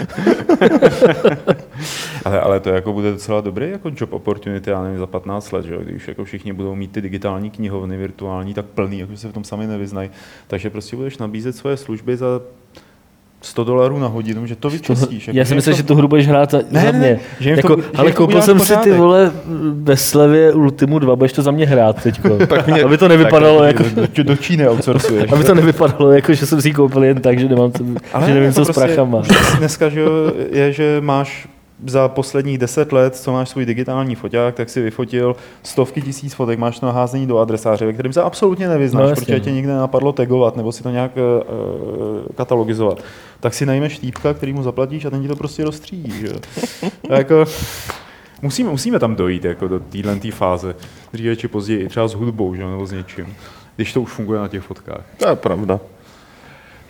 <laughs> ale, ale to jako bude docela dobrý jako job opportunity, já nevím, za 15 let, že? když jako všichni budou mít ty digitální knihovny virtuální tak plný, jako se v tom sami nevyznají. Takže prostě budeš nabízet svoje služby za 100 dolarů na hodinu, že to vyčistíš. Jako, já si myslím, to... že tu hru budeš hrát za, ne, za mě. Ne, že jako, to, ale že koupil jsem pořádek. si ty vole ve slevě Ultimu 2, budeš to za mě hrát teď. <laughs> mě, aby to nevypadalo tak, jako... Do, do Číny outsourcuješ. <laughs> aby to nevypadalo jako, že jsem si ji koupil jen tak, že, nemám, co, ale že nevím, co prostě, s prachama. Dneska že je, že máš za posledních deset let, co máš svůj digitální foťák, tak si vyfotil stovky tisíc fotek, máš to naházení do adresáře, ve kterým se absolutně nevyznáš, no, protože tě no. nikdy napadlo tagovat nebo si to nějak uh, katalogizovat. Tak si najmeš týpka, který mu zaplatíš a ten ti to prostě rozstřídí. Že? jako, musíme, musíme tam dojít jako do téhle fáze, dříve či později, třeba s hudbou že? nebo s něčím, když to už funguje na těch fotkách. To je pravda.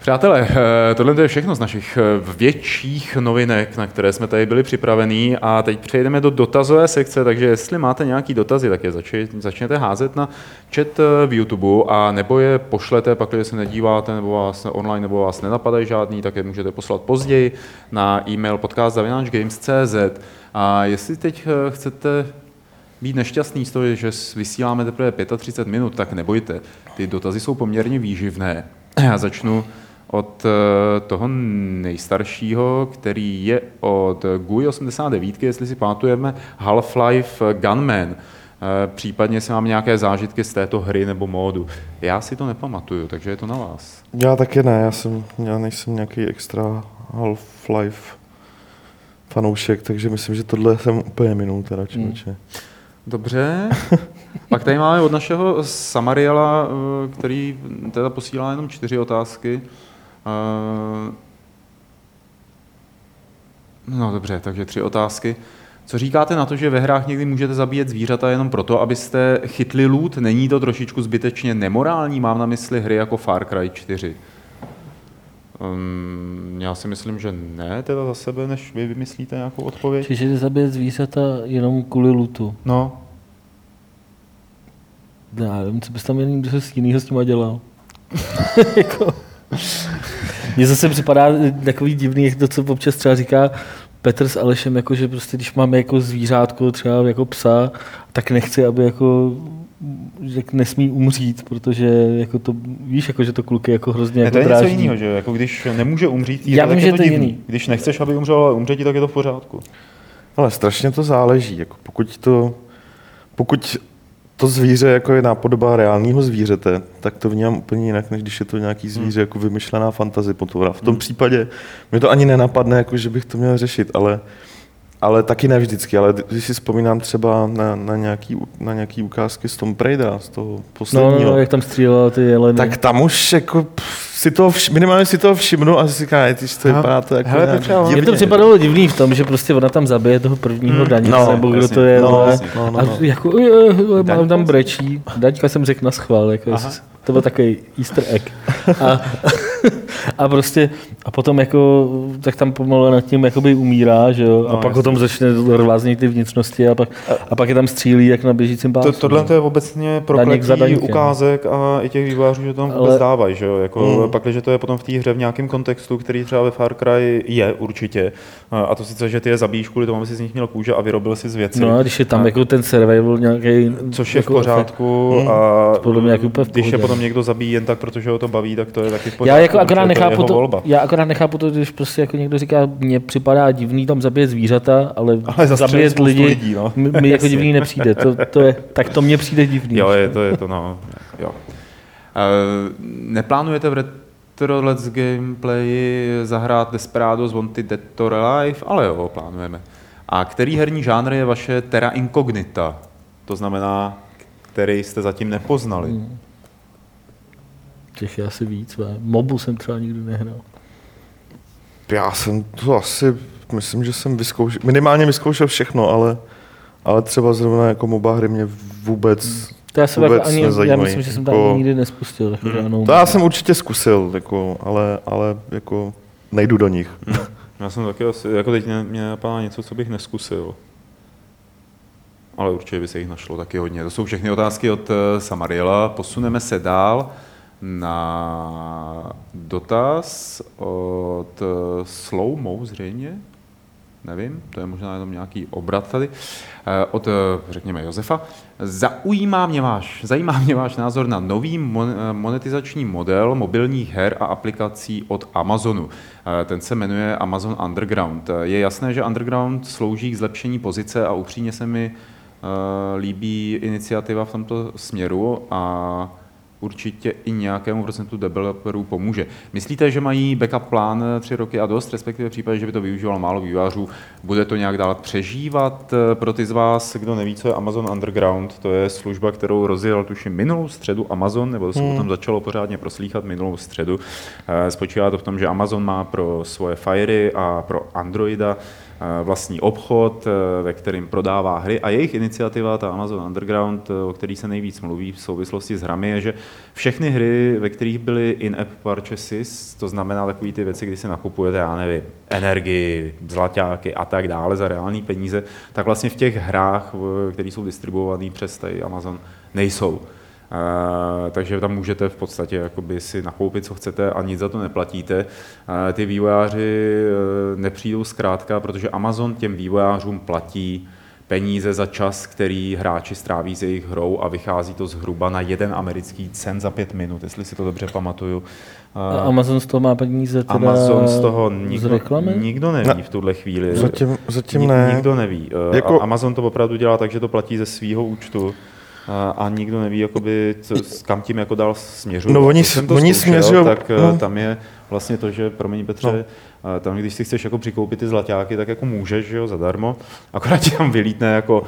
Přátelé, eh, tohle je všechno z našich eh, větších novinek, na které jsme tady byli připravení. A teď přejdeme do dotazové sekce, takže jestli máte nějaký dotazy, tak je začněte házet na chat eh, v YouTube a nebo je pošlete, pak když se nedíváte nebo vás online nebo vás nenapadají žádný, tak je můžete poslat později na e-mail podcast.games.cz a jestli teď chcete být nešťastný z toho, že vysíláme teprve 35 minut, tak nebojte, ty dotazy jsou poměrně výživné. Já začnu od eh, toho nejstaršího, který je od GUI 89, jestli si pamatujeme, Half-Life Gunman. Eh, případně se mám nějaké zážitky z této hry nebo módu. Já si to nepamatuju, takže je to na vás. Já taky ne, já, jsem, já nejsem nějaký extra Half-Life fanoušek, takže myslím, že tohle jsem úplně minul teda člověče. Hmm. Dobře. <laughs> Pak tady máme od našeho Samariela, eh, který teda posílá jenom čtyři otázky. No dobře, takže tři otázky. Co říkáte na to, že ve hrách někdy můžete zabíjet zvířata jenom proto, abyste chytli loot? Není to trošičku zbytečně nemorální? Mám na mysli hry jako Far Cry 4. Um, já si myslím, že ne, teda za sebe, než vy vymyslíte nějakou odpověď. Čiže zabíjet zvířata jenom kvůli lootu? No. Já nevím, co bys tam jen jiného s tím dělal. <laughs> jako... Mně zase připadá takový divný, jak to, co občas třeba říká Petr s Alešem, jako že prostě když máme jako zvířátko, třeba jako psa, tak nechci, aby jako že nesmí umřít, protože jako to, víš, jako, že to kluky jako hrozně ne, jako to je dráždí. něco jiného, že jako když nemůže umřít, je Já vím, že je to divný. Jiný. Když nechceš, aby umřel, ale umře ti, tak je to v pořádku. Ale strašně to záleží. Jako pokud to, pokud to zvíře jako je nápodoba reálního zvířete, tak to vnímám úplně jinak, než když je to nějaký hmm. zvíře jako vymyšlená fantazy potvora. V tom hmm. případě mi to ani nenapadne, jako že bych to měl řešit, ale ale taky ne vždycky, ale když si vzpomínám třeba na, na, nějaký, na nějaký ukázky z Tom Raidera, z toho posledního. No, no, no jak tam střílel ty jeleny. Tak tam už jako si to vš, minimálně si to všimnu a si říká, ty to vypadá to jako Hele, Mně to připadalo divný v tom, že prostě ona tam zabije toho prvního hmm. daně, no, nebo kdo to je, no, no, no, no, a jako, je, je, mám tam brečí. Daňka jsem řekl na schvál, jako, to byl takový easter egg. A, a prostě, a potom jako, tak tam pomalu nad tím jakoby umírá, že jo, a no, pak jasný. o tom začne rváznit ty vnitřnosti a pak, a pak je tam střílí jak na běžícím pásu. To, tohle to je obecně prokletí ukázek a i těch vývářů, že tam vůbec Ale... dávají, že jo, jako mm. pak, že to je potom v té hře v nějakém kontextu, který třeba ve Far Cry je určitě, a to sice, že ty je zabíjíš kvůli tomu, aby si z nich měl kůže a vyrobil si z věcí. No a když je tam a... jako ten survival nějaký. Což je v jako pořádku mm. a podle mě jako když je potom někdo zabíjí jen tak, protože ho to baví, tak to je taky v pořádku. Já jako akorát nechápu to, volba. já akorát nechápu to, když prostě jako někdo říká, mně připadá divný tam zabíjet zvířata, ale, <laughs> ale zabíjet lidi, lidí, no. mi, mi jako divný nepřijde. To, to je, tak to mně přijde divný. Jo, je to, je to, no. Jo. Uh, neplánujete v Retro Let's Gameplay zahrát Desperados Wanted Dead or Alive, ale jo, plánujeme. A který herní žánr je vaše terra incognita? To znamená, který jste zatím nepoznali. Hmm. Těch je asi víc. Ve. Mobu jsem třeba nikdy nehrál. Já jsem to asi, myslím, že jsem vyzkoušel, minimálně vyzkoušel všechno, ale, ale třeba zrovna jako MOBA hry mě vůbec hmm. To já jsem vůbec jako ani, já myslím, že jsem jako, tam nikdy nespustil. Jako hmm. To já jsem určitě zkusil, jako, ale, ale jako nejdu do nich. Hmm. Já jsem taky asi, jako teď mě, mě napadá něco, co bych neskusil. Ale určitě by se jich našlo taky hodně. To jsou všechny otázky od eh, Samariela. Posuneme se dál na dotaz od eh, Slowmo zřejmě. nevím, to je možná jenom nějaký obrat tady, eh, od, eh, řekněme, Josefa. Zaujímá mě váš, zajímá mě váš názor na nový monetizační model mobilních her a aplikací od Amazonu. Ten se jmenuje Amazon Underground. Je jasné, že Underground slouží k zlepšení pozice a upřímně se mi líbí iniciativa v tomto směru a určitě i nějakému procentu developerů pomůže. Myslíte, že mají backup plán tři roky a dost, respektive v případě, že by to využívalo málo vývářů, bude to nějak dál přežívat? Pro ty z vás, kdo neví, co je Amazon Underground, to je služba, kterou rozjel tuším minulou středu Amazon, nebo se hmm. o tom začalo pořádně proslýchat minulou středu. Eh, spočívá to v tom, že Amazon má pro svoje Fire a pro Androida Eh, vlastní obchod, eh, ve kterým prodává hry a jejich iniciativa, ta Amazon Underground, eh, o který se nejvíc mluví v souvislosti s hrami, je, že všechny hry, ve kterých byly in-app purchases, to znamená takové ty věci, kdy si nakupujete, já nevím, energii, zlaťáky a tak dále za reální peníze, tak vlastně v těch hrách, které jsou distribuované přes Amazon, nejsou. Takže tam můžete v podstatě jakoby si nakoupit, co chcete a nic za to neplatíte. Ty vývojáři uh, nepřijdou zkrátka, protože Amazon těm vývojářům platí peníze za čas, který hráči stráví s jejich hrou a vychází to zhruba na jeden americký cent za pět minut, jestli si to dobře pamatuju. A Amazon z toho má peníze teda Amazon z toho nikdo, z reklamy? nikdo neví ne. v tuhle chvíli. Zatím, zatím ne. Nikdo neví. Jako... Amazon to opravdu dělá tak, že to platí ze svého účtu a nikdo neví, jakoby, co, kam tím jako dál směřují. No oni, oni směřují. Tak eh, no. tam je vlastně to, že, promiň Petře, no. tam když si chceš jako přikoupit ty zlatáky, tak jako můžeš, že jo, zadarmo, akorát ti tam vylítne jako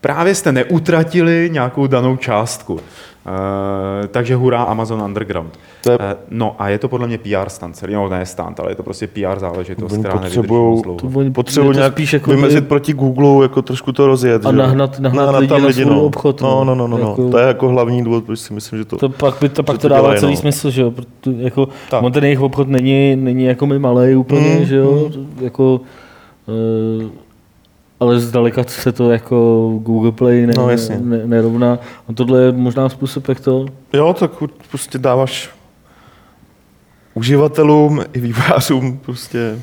právě jste neutratili nějakou danou částku. Uh, takže hurá Amazon Underground. To je... uh, no a je to podle mě PR stand, celý, no ne stand, ale je to prostě PR záležitost, oni která potřebují, oni potřebují nějak spíš jako vymezit by... proti Google, jako trošku to rozjet. A nahnat, nahnat, nahnat lidi, lidi na no. obchod. No, no, no, no, no. Jako... to je jako hlavní důvod, proč si myslím, že to... To pak, by to, pak to dává celý no. smysl, že jo, Proto, jako, on ten jejich obchod není, není jako my malý úplně, mm, že jo, mm. jako... Uh, ale zdaleka se to jako Google Play ne, no, ne, nerovná. A tohle je možná způsob, jak to... Jo, tak prostě dáváš uživatelům i vývářům prostě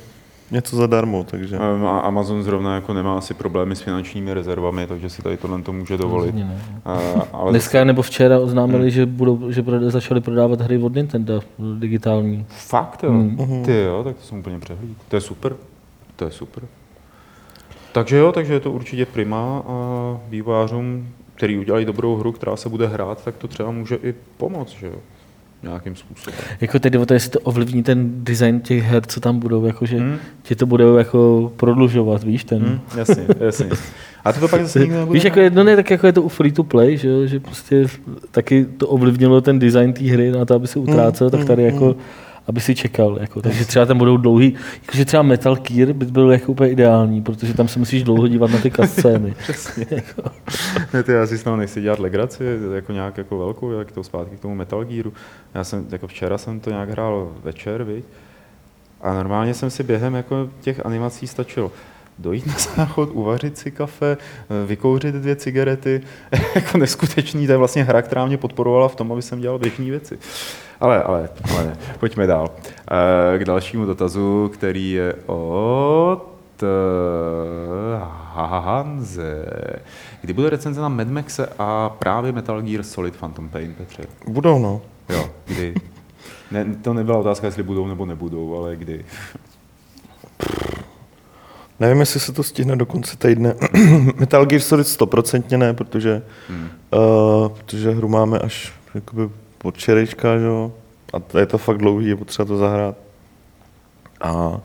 něco zadarmo, takže... A Amazon zrovna jako nemá asi problémy s finančními rezervami, takže si tady tohle to může dovolit. Ne. A, ale Dneska nebo včera oznámili, hmm. že, budou, že začali prodávat hry od Nintendo digitální. Fakt jo? Hmm. Ty jo, tak to jsem úplně přehlíd. To je super. To je super. Takže jo, takže je to určitě prima a vývojářům, který udělají dobrou hru, která se bude hrát, tak to třeba může i pomoct, že jo nějakým způsobem. Jako tedy o to, jestli to ovlivní ten design těch her, co tam budou, jakože hmm. ti to budou jako prodlužovat, víš, ten. Hmm, jasně, jasně. A to, to pak zase nikdo nebude. Víš, jako, no ne, tak jako je to u free to play, že, že prostě taky to ovlivnilo ten design té hry na to, aby se utrácel, hmm, tak tady hmm, jako hmm aby si čekal. Jako. Takže třeba tam budou dlouhý, jakože třeba Metal Gear by byl jako úplně ideální, protože tam se musíš dlouho dívat na ty <laughs> kascény. Přesně. <laughs> jako. ne, ty já si s toho nechci dělat legraci, jako nějak jako velkou, jak to zpátky k tomu Metal Gearu. Já jsem, jako včera jsem to nějak hrál večer, viď? A normálně jsem si během jako těch animací stačil dojít na záchod, uvařit si kafe, vykouřit dvě cigarety. <laughs> jako neskutečný, to je vlastně hra, která mě podporovala v tom, aby jsem dělal běžné věci. Ale, ale, ale ne. Pojďme dál. Eh, k dalšímu dotazu, který je od eh, Hanze. Kdy bude recenze na Mad Maxe a právě Metal Gear Solid Phantom Pain, Petře? Budou, no. Jo, kdy? Ne, to nebyla otázka, jestli budou nebo nebudou, ale kdy. Nevím, jestli se to stihne do konce týdne. Metal Gear Solid stoprocentně ne, protože, hmm. uh, protože hru máme až jakoby od včerejška, že jo? A je to fakt dlouhý, je potřeba to zahrát. A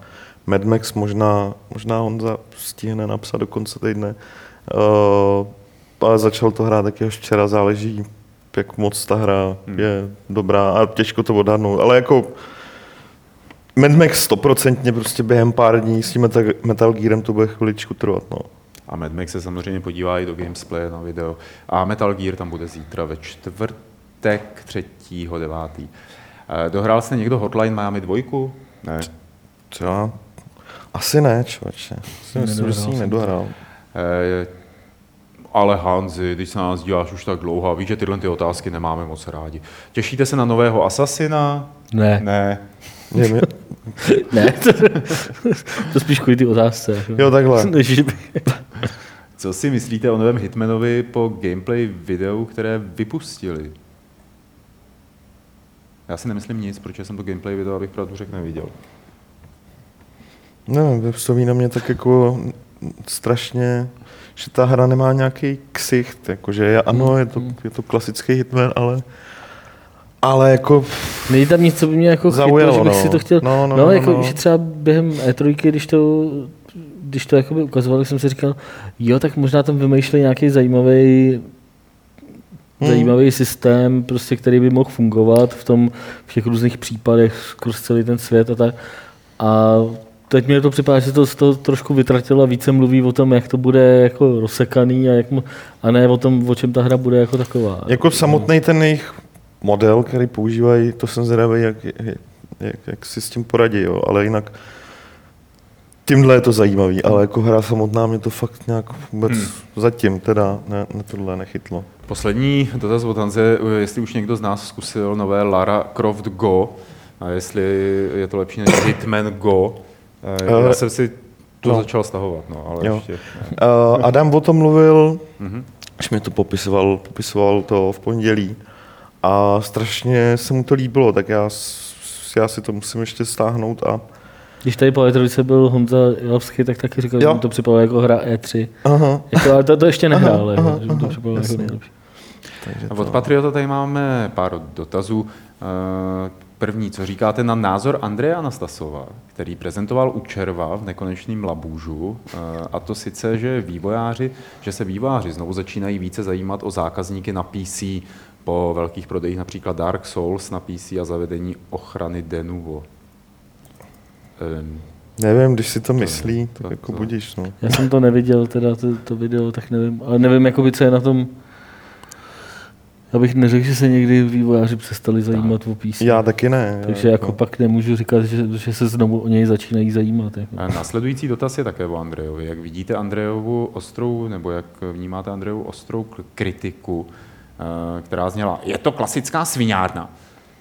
Mad Max možná, možná Honza stihne napsat do konce týdne. Uh, ale začal to hrát taky až včera, záleží, jak moc ta hra hmm. je dobrá a těžko to odhadnout. Ale jako Mad Max stoprocentně prostě během pár dní s tím Metal, Metal Gearem to bude chviličku trvat. No. A Mad Max se samozřejmě podívá i do Gamesplay na video. A Metal Gear tam bude zítra ve čtvrtek 3.9. Eh, dohrál jste někdo Hotline Miami dvojku? Ne. Co? Asi ne, člověče. Myslím, že ji nedohrál. E, ale Hanzi, když se na nás díváš už tak dlouho, víš, že tyhle ty otázky nemáme moc rádi. Těšíte se na nového Asasina? Ne. Ne. <laughs> Ne, mě, ne, to, to spíš kvůli ty otázce. Jo, takhle. <laughs> Než. Co si myslíte o novém Hitmanovi po gameplay videu, které vypustili? Já si nemyslím nic, protože jsem to gameplay video, abych pravdu řekl, neviděl. Ne, působí na mě tak jako strašně, že ta hra nemá nějaký ksicht, jakože ano, je to, je to klasický hitman, ale ale jako... Není tam nic, co by mě jako Zaujalo, chytlo, že bych no. si to chtěl... No, no, no, no, jako, no. že třeba během E3, když to, když to jakoby ukazovali, jsem si říkal, jo, tak možná tam vymýšleli nějaký zajímavý Hmm. zajímavý systém, prostě, který by mohl fungovat v tom, v těch různých případech skrz celý ten svět a tak. A teď mě to připadá, že to toho trošku vytratilo a více mluví o tom, jak to bude jako rozsekaný a, jak, a ne o tom, o čem ta hra bude jako taková. Jako samotný ten jejich model, který používají, to jsem zvědavý, jak, jak, jak si s tím poradí, jo. ale jinak tímhle je to zajímavý, ale jako hra samotná mě to fakt nějak vůbec Hmm. zatím teda ne, ne tohle nechytlo. Poslední dotaz od Hanze, jestli už někdo z nás zkusil nové Lara Croft Go a jestli je to lepší než Hitman Go. Eh, Já Eh, jsem si to no. začal stahovat, no, ale Jo. ještě. ne. Uh, Adam o tom mluvil, Mhm. když mi to popisoval, popisoval to v pondělí a strašně se mu to líbilo, tak já, já si to musím ještě stáhnout a Když tady po E3 byl Honza Jalovský, tak taky říkal, že Jo. mu to připadalo jako hra E3. aha, Jako, ale to, to ještě nehrál, ale aha, že mu to aha, připadalo jako nejlepší. takže A to, od Patriota tady máme pár dotazů. Eh, První, co říkáte na názor Andreje Anastasova, který prezentoval u Červa v nekonečným labůžu, eh, a to sice, že vývojáři, že se vývojáři znovu začínají více zajímat o zákazníky na PC po velkých prodejích, například Dark Souls na PC a zavedení ochrany Denuvo. Ehm, nevím, když si to myslí, to- tak jako to- budíš, no. Já jsem to neviděl, teda to, to video, tak nevím. Ale nevím, jakoby, co je na tom... Já bych neřekl, že se někdy vývojáři přestali zajímat o PC. Já taky ne. Takže já, jako pak nemůžu říkat, že, že se znovu o něj začínají zajímat. Jako. A Následující dotaz je také o Andrejovi. Jak vidíte Andrejovu ostrou, nebo jak vnímáte Andrejovu ostrou k- kritiku, která zněla, je to klasická sviňárna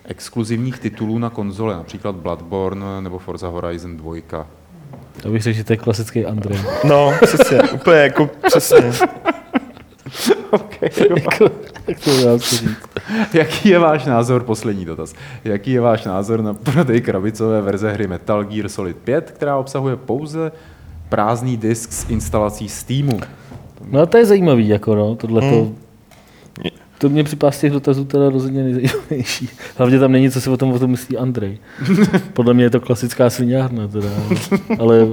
exkluzivních titulů na konzole, například Bloodborne nebo Forza Horizon 2. Já bych řekl, že to je klasický Andrej. No, přesně, úplně jako přesně. <laughs> <laughs> jako, jak to. Jaký je váš názor, poslední dotaz, jaký je váš názor na prodej krabicové verze hry Metal Gear Solid 5, která obsahuje pouze prázdný disk s instalací Steamu? No to je zajímavý, jako no, tohle to. Hmm. To mě připadá z těch dotazů teda rozhodně nejzajímavější. Hlavně tam není, co si o tom, o tom myslí Andrej. Podle mě je to klasická sviňárna teda. Ale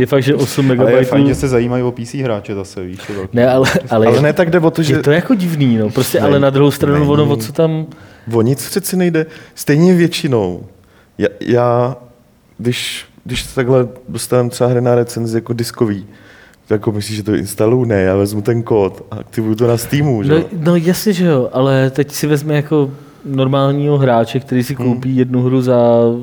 je fakt, že 8 Ale je fajn, MB. že se zajímají o PC hráče zase, víš, to velký. Ne, ale, ale, Ale je, ne tak jde o to, že je to jako divný, no. Prostě, Ne, ale na druhou stranu, není. ono, o co tam... o nic přeci nejde. Stejně většinou. Já, já když, když takhle dostávám třeba hry na recenzi jako diskový, jako myslíš, že to instaluju? Ne, já vezmu ten kód a aktivuju to na Steamu, že? No, no jasně, že jo, ale teď si vezme jako normálního hráče, který si koupí Hmm. jednu hru za,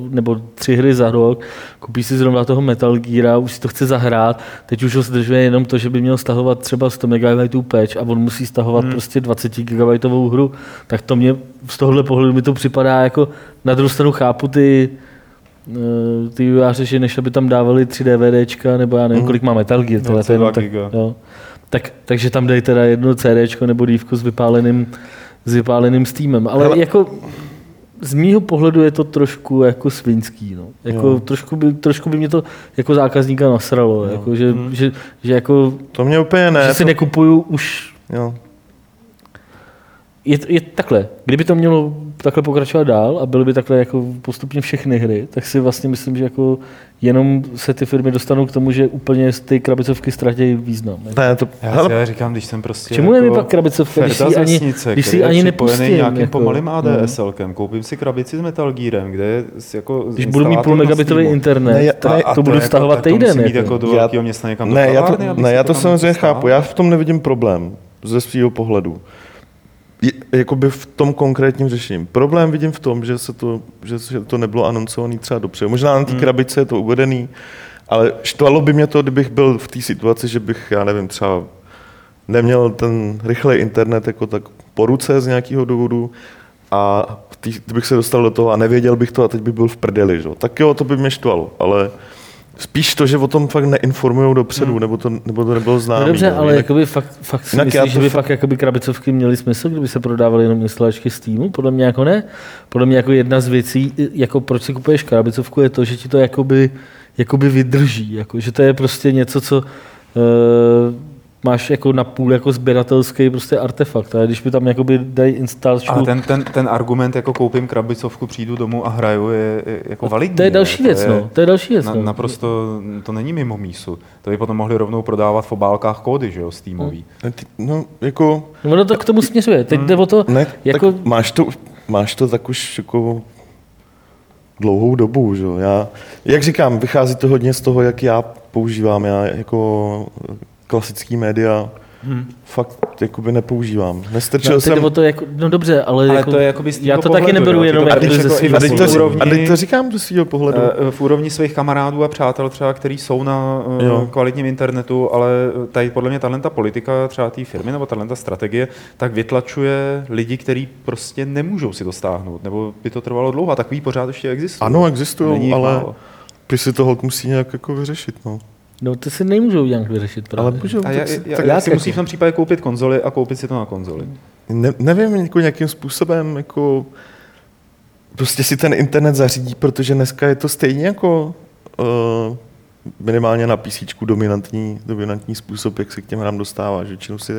nebo tři hry za rok, koupí si zrovna toho Metal Geara, už si to chce zahrát, teď už ho zdržuje jenom to, že by měl stahovat třeba 100 MB patch a on musí stahovat hmm. prostě 20 GB hru, tak to mě z tohohle pohledu mi to připadá jako, na druhou stranu chápu ty, ty vývojáře, že než aby tam dávali 3 DVDčka, nebo já nevím, kolik má Metal Gear, tohle to je jenom 22 tak, jo. tak, takže tam dají teda jedno CDčko nebo dívku s vypáleným, s vypáleným Steamem. Ale Hele. jako z mýho pohledu je to trošku jako svinský. No. Jako, Jo. trošku, by, trošku by mě to jako zákazníka nasralo. Jako, že, že, že, jako, To mě úplně ne. že si to, nekupuju už jo. Je, je takhle. Kdyby to mělo takhle pokračovat dál a byly by takhle jako postupně všechny hry, tak si vlastně myslím, že jako jenom se ty firmy dostanou k tomu, že úplně z ty krabicovky ztratí význam. Jako. Ne, to, Já, hele, já říkám, když jsem prostě čemu je mi pak krabicovka, když si ani- vesnice, když si ani nepustím, nějakým jako, pomalým ADSLkem, koupím si krabici s Metal Gearem, kde je s- jako Když budu mít půl megabitový internet, Ne, já- tak ne, to, to budu stahovat týden. jít jako. jako do velkého města někam ne, do já to, ne, já to samozřejmě chápu. Já v tom nevidím problém ze svého pohledu. Jakoby v tom konkrétním řešení. Problém vidím v tom, že, se to, že, že to nebylo anoncované třeba dobře. Možná na té Hmm. krabice je to uvedený, ale štvalo by mě to, kdybych byl v té situaci, že bych, já nevím, třeba neměl ten rychlej internet jako tak po ruce z nějakého důvodu, a tý, kdybych se dostal do toho a nevěděl bych to a teď bych byl v prdeli, že? tak jo, to by mě štvalo, ale spíš to, že o tom fakt neinformují dopředu, hmm. nebo, to, nebo to nebylo známé. No dobře, ale jakoby fakt, fakt si myslíš, že by fakt jakoby krabicovky měly smysl, kdyby se prodávaly jenom instalačky z týmu? Podle mě jako ne. Podle mě jako jedna z věcí, jako proč si kupuješ krabicovku, je to, že ti to jakoby, jakoby vydrží. Jako, že to je prostě něco, co uh, máš jako na půl jako sběratelský prostě artefakt. A když mi tam jakoby dají instalačku... Ale ten, ten, ten, argument, jako koupím krabicovku, přijdu domů a hraju, je, je jako validní. To je další věc, to je, no. To je další věc, na, no. Naprosto, to není mimo mísu. To by potom mohli rovnou prodávat v obálkách kódy, že jo, Steamový. No, no jako... No, ono to k tomu směřuje. Teď jde o to, ne, jako... máš to, máš to tak už jako dlouhou dobu, že Já, jak říkám, vychází to hodně z toho, jak já používám. Já jako klasický média hmm. fakt jakoby nepoužívám. Nestrčil no, jsem... to jako, no dobře, ale, ale jako, to je jakoby já to pohledu, taky neberu jenom jako ze svých a, to, úrovni, a teď to říkám ze svého pohledu. Eh, v úrovni svých kamarádů a přátel třeba, kteří jsou na eh, jo. kvalitním internetu, ale tady podle mě talenta politika třeba té firmy nebo talenta strategie, tak vytlačuje lidi, kteří prostě nemůžou si to stáhnout, nebo by to trvalo dlouho a takový pořád ještě existují. Ano, existují, ale by si toho musí nějak jako vyřešit. No. No to si nemůžou nějak vyřešit právě. Ale můžou. A já, já, já si musí v tom případě koupit konzoli a koupit si to na konzoli. Ne, nevím, jako nějakým způsobem, jako prostě si ten internet zařídí, protože dneska je to stejně jako uh, minimálně na PC dominantní, dominantní způsob, jak se k těm hrám dostáváš. Většinou si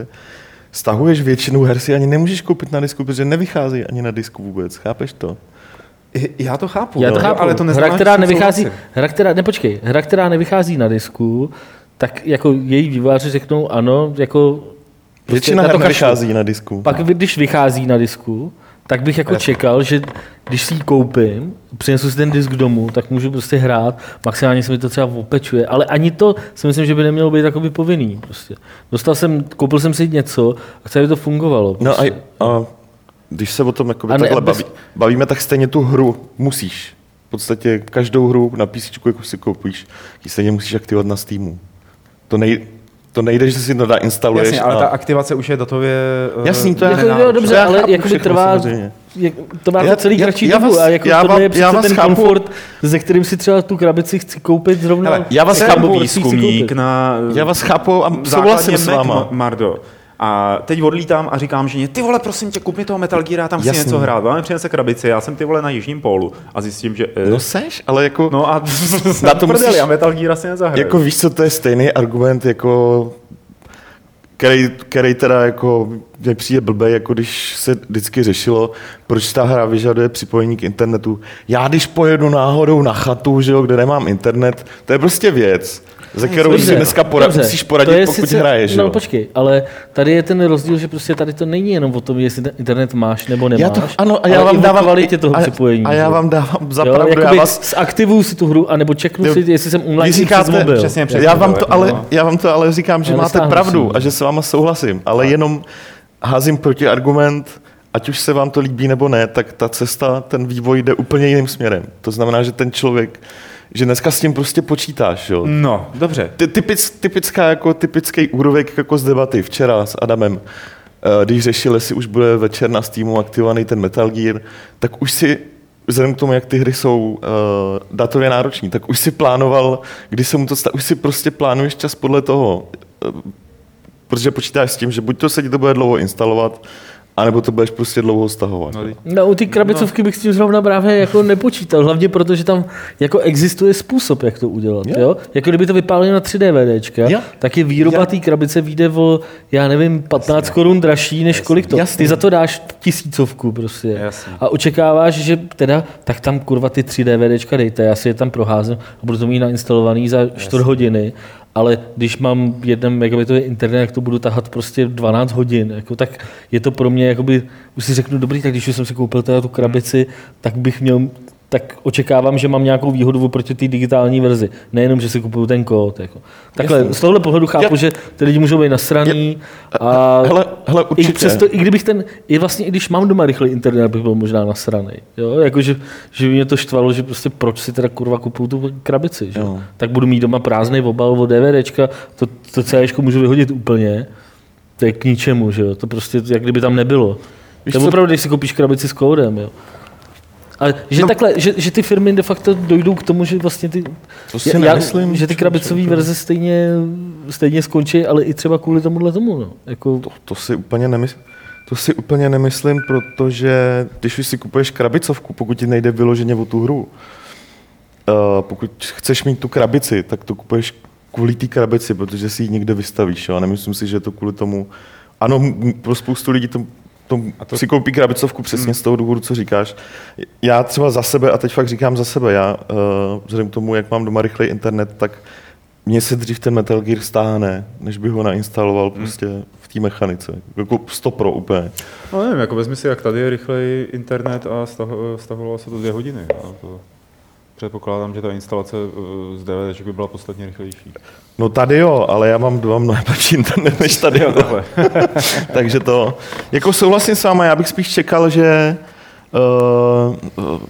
stahuješ většinu her si ani nemůžeš koupit na disku, protože nevychází ani na disku vůbec. Chápeš to? Já to chápu, Já to chápu. ale to neznamená, hra, která nevychází, hra, která, ne, počkej, hra, která nevychází na disku, tak jako její vývojáři řeknou ano, jako... Prostě Většina her nevychází na disku. Pak když vychází na disku, tak bych jako čekal, že když si ji koupím, přinesu si ten disk domů, tak můžu prostě hrát, maximálně se mi to třeba opečuje, ale ani to si myslím, že by nemělo být takový povinný. Prostě. Dostal jsem, koupil jsem si něco a chci, aby to fungovalo. Prostě. No a, prostě. a když se o tom jako ne, takhle bez... baví, bavíme, tak stejně tu hru musíš. V podstatě každou hru na PC, jako si koupíš, ji stejně musíš aktivovat na Steamu. To, nej, to nejde, že si to instaluješ. Jasně, ale a... ta aktivace už je datově... Uh, Jasný, to je... Jako, jo, dobře, já ale jako by trvá... Jak, to má já, celý já, kratší já, dobu vás, a jako já, tohle je přece ten chápu. komfort, ze kterým si třeba tu krabici chci koupit zrovna. Ale já vás chápu, výzkumník na... Já vás chápu a souhlasím s váma. Mardo. A teď odlítám a říkám že ty vole, prosím tě, kup mi toho Metal Gear, tam chci Jasný. něco hrát. Máme přinese krabici, já jsem ty vole na jižním pólu a zjistím, že... Eh, no seš, ale jako... No a <laughs> <laughs> na to musíš, a Metal Gear asi nezahraju. Jako víš co, to je stejný argument jako který, který teda jako mě přijde blbý, jako když se vždycky řešilo, proč ta hra vyžaduje připojení k internetu. Já když pojedu náhodou na chatu, že jo, kde nemám internet, to je prostě věc ze kterou dobře, si dneska pora- dobře, musíš poradit, je pokud sice, hraješ. No jo? počkej, ale tady je ten rozdíl, že prostě tady to není jenom o tom, jestli internet máš nebo nemáš. Já to, ano, a já vám dávám kvalitě toho a, připojení. A já vám dávám za pravdu. Já vás... Zaktivuju si tu hru, anebo čeknu si, jestli jsem online říkáte, přes mobil. Přesně, přesně, já, vám to ale, já vám to ale říkám, že máte pravdu a že s váma souhlasím, ale jenom házím proti argument, ať už se vám to líbí nebo ne, tak ta cesta, ten vývoj jde úplně jiným směrem. To znamená, že ten člověk že dneska s tím prostě počítáš, jo. No, dobře. Ty, typic, typická, jako typický úrovek jako z debaty včera s Adamem, eh, když řešili, jestli už bude večer na Steamu aktivovaný ten Metal Gear, tak už si vzhledem k tomu, jak ty hry jsou uh, datově náročné, tak už si plánoval, kdy se mu to stane, už si prostě plánuješ čas podle toho, uh, protože počítáš s tím, že buď to se ti to bude dlouho instalovat, a nebo to budeš prostě dlouho stahovat. No, no u ty krabicovky no. bych s tím zrovna právě jako nepočítal, hlavně protože tam jako existuje způsob, jak to udělat. Jo. Jo? Jako kdyby to vypálilo na 3D VDčka, jo. tak je výroba té krabice vyjde o, já nevím, 15 Jasně. korun dražší, než Jasně. kolik to. Jasně. Ty za to dáš tisícovku prostě. Jasně. A očekáváš, že teda, tak tam kurva ty 3D VDčka dejte, já si je tam proházím a budu to mít nainstalovaný za 4 hodiny ale když mám jeden megabitový internet, jak to budu tahat prostě 12 hodin, jako, tak je to pro mě, jakoby, už si řeknu, dobrý, tak když jsem si koupil teda tu krabici, tak bych měl tak očekávám, že mám nějakou výhodu oproti té digitální verzi. Nejenom, že si kupuju ten kód. Jako. Takhle, Jasný. z tohohle pohledu chápu, Já... že ty lidi můžou být nasraný. A hele, hele, určitě. I, přesto, I kdybych ten, i vlastně, i když mám doma rychlý internet, bych byl možná nasraný. Jo? Jako, že, že mě to štvalo, že prostě proč si teda kurva kupuju tu krabici. Že? Tak budu mít doma prázdný obal od DVDčka, to, to celé můžu vyhodit úplně. To je k ničemu, že jo? To prostě, jak kdyby tam nebylo. Víš to je opravdu, když si koupíš krabici s kódem, jo. Ale že, No. takhle, že, že, ty firmy de facto dojdou k tomu, že vlastně ty, To si já, nemyslím. že ty krabicové verze stejně, stejně skončí, ale i třeba kvůli tomuhle tomu. No. Jako, To, to si úplně nemyslím. To si úplně nemyslím, protože když si kupuješ krabicovku, pokud ti nejde vyloženě o tu hru, uh, pokud chceš mít tu krabici, tak to kupuješ kvůli té krabici, protože si ji někde vystavíš. Jo? A nemyslím si, že je to kvůli tomu. Ano, pro spoustu lidí to, to, to si koupí krabicovku přesně z toho důvodu, co říkáš. Já třeba za sebe, a teď fakt říkám za sebe, já uh, vzhledem k tomu, jak mám doma rychlej internet, tak mně se dřív ten Metal Gear stáhne, než bych ho nainstaloval prostě v té mechanice. Jako 100 pro úplně. No nevím, jako vezmi si, jak tady je rychlej internet a staho- stahovalo se to dvě hodiny. No, to předpokládám, že ta instalace eh, z DVD by byla podstatně rychlejší. No tady jo, ale já mám dva mnohem lepší internet než tady. Jo. <laughs> Takže to, jako souhlasím s váma, já bych spíš čekal, že uh,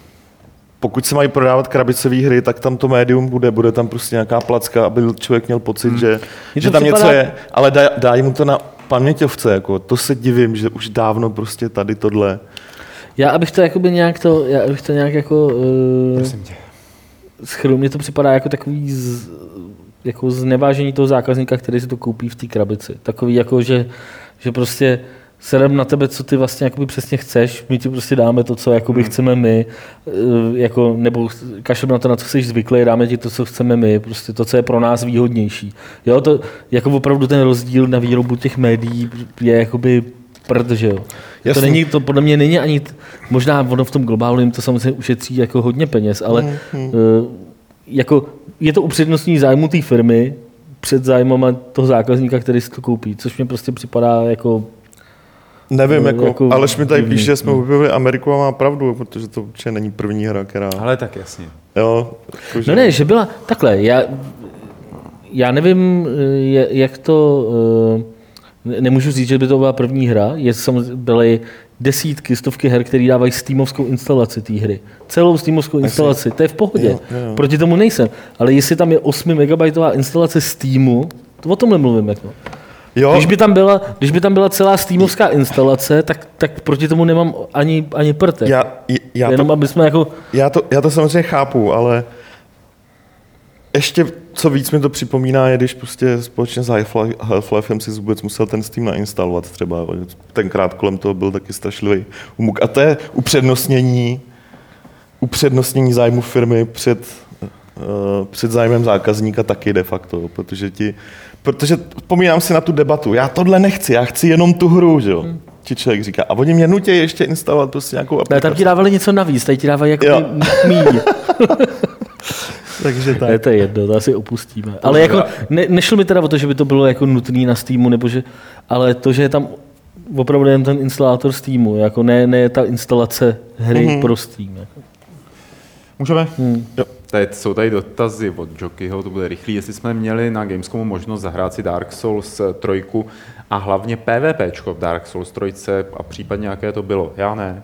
pokud se mají prodávat krabicové hry, tak tam to médium bude, bude tam prostě nějaká placka, aby člověk měl pocit, hmm. že, že tam připadá- něco je, ale dá, dá mu to na paměťovce, jako, to se divím, že už dávno prostě tady tohle. já, abych to jakoby nějak to, já abych to nějak jako uh, Prosím tě. Schrnul, mně to připadá jako takový z, jako znevážení toho zákazníka, který si to koupí v té krabici. Takový jako, že, že prostě serem na tebe, co ty vlastně jakoby přesně chceš, my ti prostě dáme to, co jakoby chceme my, eh, jako, nebo kašlem na to, na co jsi zvyklý, dáme ti to, co chceme my, prostě to, co je pro nás výhodnější. Jo, to jako opravdu ten rozdíl na výrobu těch médií je jakoby prd, že jo. To, Jasný. není, to podle mě není ani, t- možná ono v tom globálním to samozřejmě ušetří jako hodně peněz, ale mm, jako je to upřednostní zájmu té firmy před zájmem toho zákazníka, který si to koupí, což mě prostě připadá jako Nevím, No, jako, jako Aleš mi tady píše, že jsme no. objevili Ameriku a má pravdu, protože to určitě není první hra, která... Ale tak jasně. Jo, jako, že- No ne, že byla takhle. Já, já nevím, eh, jak to. eh, ne- Nemůžu říct, že by to byla první hra. Je, byly desítky, stovky her, které dávají Steamovskou instalaci té hry. Celou Steamovskou instalaci, to je v pohodě. Jo, jo, jo. Proti tomu nejsem. Ale jestli tam je 8 megabajtová instalace Steamu, to o tom nemluvím. Jako. Jo, Když by, tam byla, když by tam byla celá Steamovská instalace, tak, tak proti tomu nemám ani, ani prte. já, já, Jenom to, aby jsme jako... já, to, já to samozřejmě chápu, ale ještě co víc mi to připomíná, je, když prostě společně s Half-Life- Half-Lifem si vůbec musel ten Steam nainstalovat třeba. Tenkrát kolem toho byl taky strašlivý umuk. A to je upřednostnění, upřednostnění zájmu firmy před, uh, před zájmem zákazníka taky de facto, protože ti, protože vzpomínám si na tu debatu, já tohle nechci, já chci jenom tu hru, že jo. Ti člověk říká, a oni mě nutí ještě instalovat prostě nějakou Ne, aplikaci. tam ti dávali něco navíc, tady ti dávají jako míň. <laughs> <laughs> Takže tak. Ne, to je jedno, to asi opustíme. Ale jako, ne, nešlo mi teda o to, že by to bylo jako nutné na Steamu, nebo že, ale to, že je tam opravdu jen ten instalátor Steamu, jako ne, ne ta instalace hry mm-hmm. pro Steam. Jako. Můžeme? Hmm. Teď jsou tady dotazy od Jokyho, to bude rychlý. Jestli jsme měli na Gamescomu možnost zahrát si Dark Souls 3 a hlavně PvPčko v Dark Souls 3 a případně jaké to bylo. Já ne.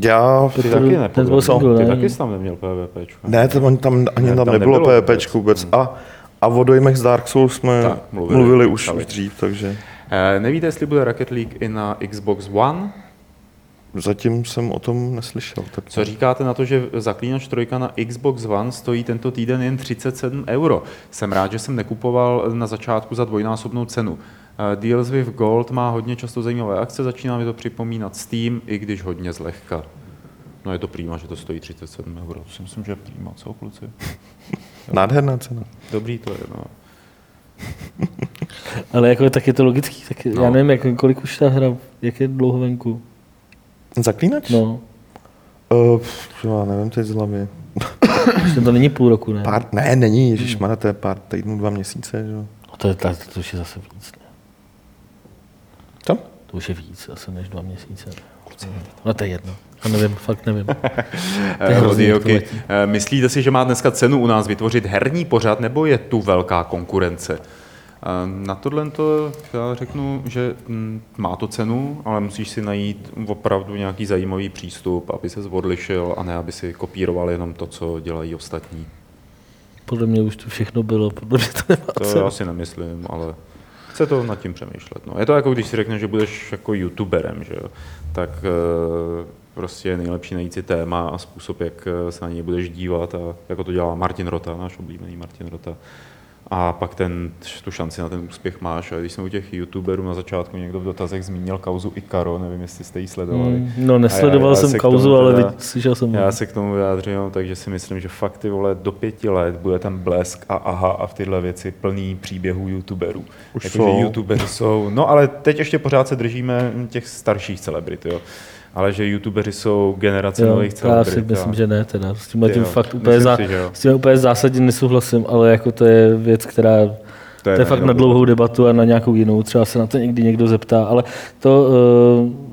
Já, Ty taky ne, byl mě. single, Ty taky jsi tam neměl PvPčko. ne, to, on tam ani Ne, tam, tam nebylo, nebylo PvPčko vůbec. vůbec. A, a o dojmech z Dark Souls jsme Tak, mluvili. mluvili, už, už dřív, takže Eh, nevíte, jestli bude Rocket League i na Xbox One? Zatím jsem o tom neslyšel. Tak Co říkáte na to, že Zaklínač 3 na Xbox One stojí tento týden jen 37 euro? Jsem rád, že jsem nekupoval na začátku za dvojnásobnou cenu. Eh, Deals with Gold má hodně často zajímavé akce, začíná mi to připomínat Steam, i když hodně zlehka. No je to prýma, že to stojí 37 euro. To si myslím, že je prýma, co kluci? <laughs> Nádherná cena. Dobrý to je, no. <laughs> Ale jako tak je to logický, tak no. já nevím, jak, kolik už ta hra, jak je dlouho venku. Zaklínač? No, Uh, já nevím teď z hlavy. <coughs> ještě to není půl roku, ne? Pár, ne, není, Ježíš, hmm. to je pár týdnů, dva měsíce. Že? jo. A to, je, to, to už je zase víc, ne? Co? To už je víc asi než dva měsíce. No to je jedno. A nevím, fakt nevím. <laughs> To je Eh, hrozný, letí. eh, myslíte si, že má dneska cenu u nás vytvořit herní pořad, nebo je tu velká konkurence? Eh, Na tohle to já řeknu, že mm, má to cenu, ale musíš si najít opravdu nějaký zajímavý přístup, aby se odlišil a ne, aby si kopíroval jenom to, co dělají ostatní. Podle mě už to všechno bylo, podle mě to nemá To cenu. já si nemyslím, ale chce to nad tím přemýšlet. No. Je to jako když si řekneš, že budeš jako youtuberem, že jo? tak uh, prostě je nejlepší najít si téma a způsob, jak se na něj budeš dívat a jako to dělá Martin Rota, náš oblíbený Martin Rota a pak ten, tu šanci na ten úspěch máš. A když jsme u těch youtuberů na začátku někdo v dotazech zmínil kauzu Ikaro, nevím, jestli jste ji sledovali. Mm, no, nesledoval já, já jsem kauzu, ale teda, slyšel jsem. Já se k tomu vyjádřím, takže si myslím, že fakt ty vole do pěti let bude tam blesk a aha a v tyhle věci plný příběhů youtuberů. Už jako, jsou. youtubeři jsou, no ale teď ještě pořád se držíme těch starších celebrit, jo ale že youtubeři jsou generace jo, nových celebrit. Já si myslím, že ne teda. S tím, tím fakt úplně, zá, si, s tím úplně zásadně nesouhlasím, ale jako to je věc, která to je, to je fakt na dlouhou debatu a na nějakou jinou. Třeba se na to někdy někdo zeptá, ale to, eh,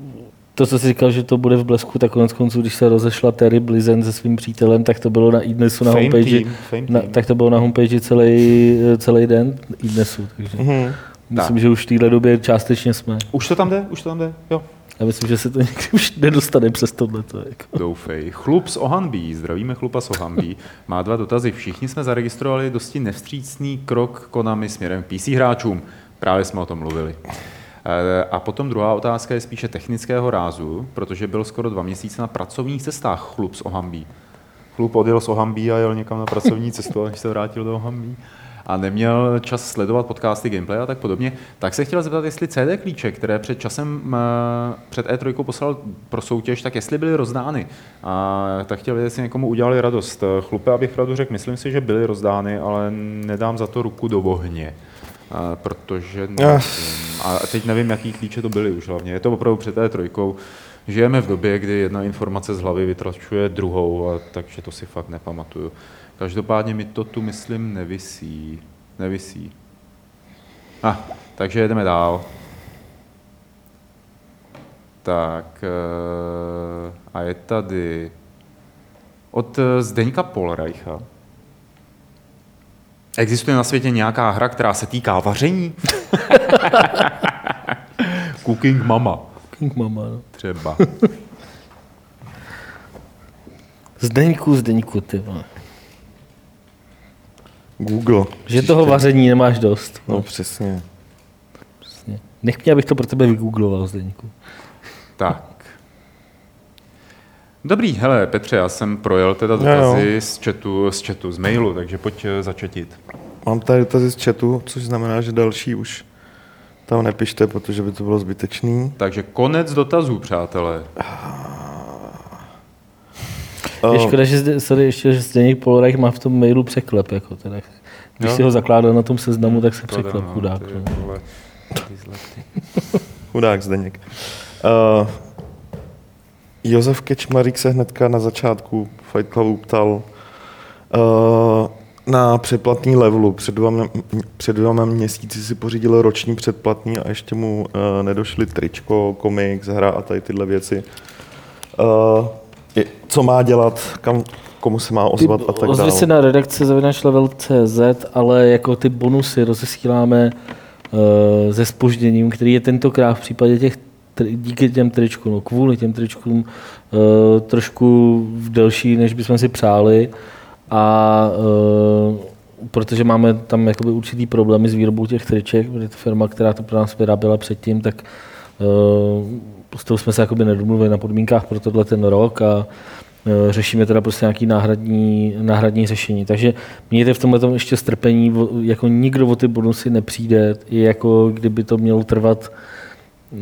to, co jsi říkal, že to bude v blesku, tak konec konců, když se rozešla Terry Blizen se svým přítelem, tak to bylo na iDnesu na homepage. Na, tak to bylo na homepage celý, celý den iDnesu. Takže mm-hmm. myslím, tak. že už v téhle době částečně jsme. Už to tam jde? Už to tam jde? Jo. Já myslím, že se to někdy už nedostane přes tohle. Jako. Doufej. Chlup z Ohanbí, zdravíme chlupa z Ohanbí, má dva dotazy. Všichni jsme zaregistrovali dosti nevstřícný krok Konami směrem k PC hráčům. Právě jsme o tom mluvili. Eh, a potom druhá otázka je spíše technického rázu, protože byl skoro dva měsíce na pracovních cestách chlup z Ohambí. Chlup odjel z Ohambí a jel někam na pracovní cestu, až se vrátil do Ohambí a neměl čas sledovat podcasty, gameplay a tak podobně, tak se chtěl zeptat, jestli CD klíče, které před časem před E3 poslal pro soutěž, tak jestli byly rozdány. A tak chtěl vědět, jestli někomu udělali radost. Chlupe, abych pravdu řekl, myslím si, že byly rozdány, ale nedám za to ruku do ohně. A protože nevím. A teď nevím, jaký klíče to byly už hlavně. Je to opravdu před E3. Žijeme v době, kdy jedna informace z hlavy vytračuje druhou, a takže to si fakt nepamatuju. Každopádně mi to tu, myslím, nevisí. Nevisí. A, ah, takže jedeme dál. Tak eh, a je tady od eh, Zdeňka Polreicha. Existuje na světě nějaká hra, která se týká vaření? <laughs> Cooking Mama. Cooking Mama, no. Třeba. <laughs> Zdeňku, Zdeňku, ty vole. Google. Že toho vaření nemáš dost. No, no přesně. přesně. Nech mě, abych to pro tebe vygoogloval, Zdeňku. Tak. Dobrý, hele Petře, já jsem projel teda dotazy z chatu, z chatu, z mailu, takže pojď eh, začetit. Mám tady dotazy z chatu, což znamená, že další už tam nepište, protože by to bylo zbytečný. Takže konec dotazů, přátelé. Je škoda, že, zde, sorry, ještě, že Zdeněk Polorech má v tom mailu překlep. Jako teda. Když jo? si ho zakládal na tom seznamu, tak se překlep, no, chudák. No. <laughs> chudák Zdeněk. Uh, Josef Kečmarík se hnedka na začátku Fight Clubu ptal uh, na předplatný levelu. Před dvěma, před dvěma měsíci si pořídil roční předplatný a ještě mu uh, nedošly tričko, komiks, hra a tady tyhle věci. Uh, co má dělat, kam, komu se má ozvat a tak dále. se na redakce zavinačlevel.cz, ale jako ty bonusy rozesíláme uh, se spožděním, který je tentokrát v případě těch díky těm tričkům, no, kvůli těm tričkům uh, trošku delší, než bychom si přáli a uh, protože máme tam jakoby určitý problémy s výrobou těch triček, protože ta firma, která to pro nás vyráběla předtím, tak uh, s tou jsme se jakoby nedomluvili na podmínkách pro tohle ten rok a e, řešíme teda prostě nějaký náhradní, náhradní řešení. Takže mějte v tomhle ještě strpení, jako nikdo o ty bonusy nepřijde, i jako kdyby to mělo trvat e,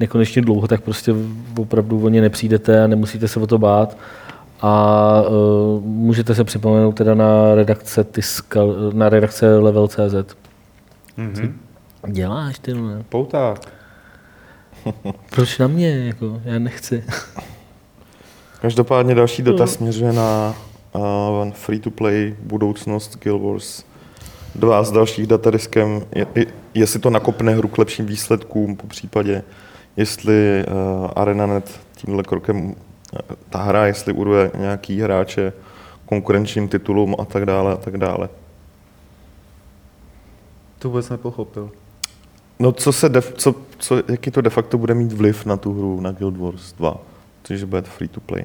nekonečně dlouho, tak prostě opravdu o ně nepřijdete a nemusíte se o to bát. A uh, můžete se připomenout teda na redakce Tiska, na redakce Level.cz. Mm-hmm. Děláš ty, ne? Pouták. Proč na mě? Jako, já nechci. Každopádně další dotaz no. směřuje na uh, free-to-play budoucnost Guild Wars 2 s dalších datadiskem, je, je, jestli to nakopne hru k lepším výsledkům, po případě, jestli uh, ArenaNet tímhle krokem, uh, ta hra, jestli urve nějaký hráče konkurenčním titulům a tak dále a tak dále. To vůbec nepochopil. No co se, def, co, co, jaký to de facto bude mít vliv na tu hru, na Guild Wars 2, což bude free to play?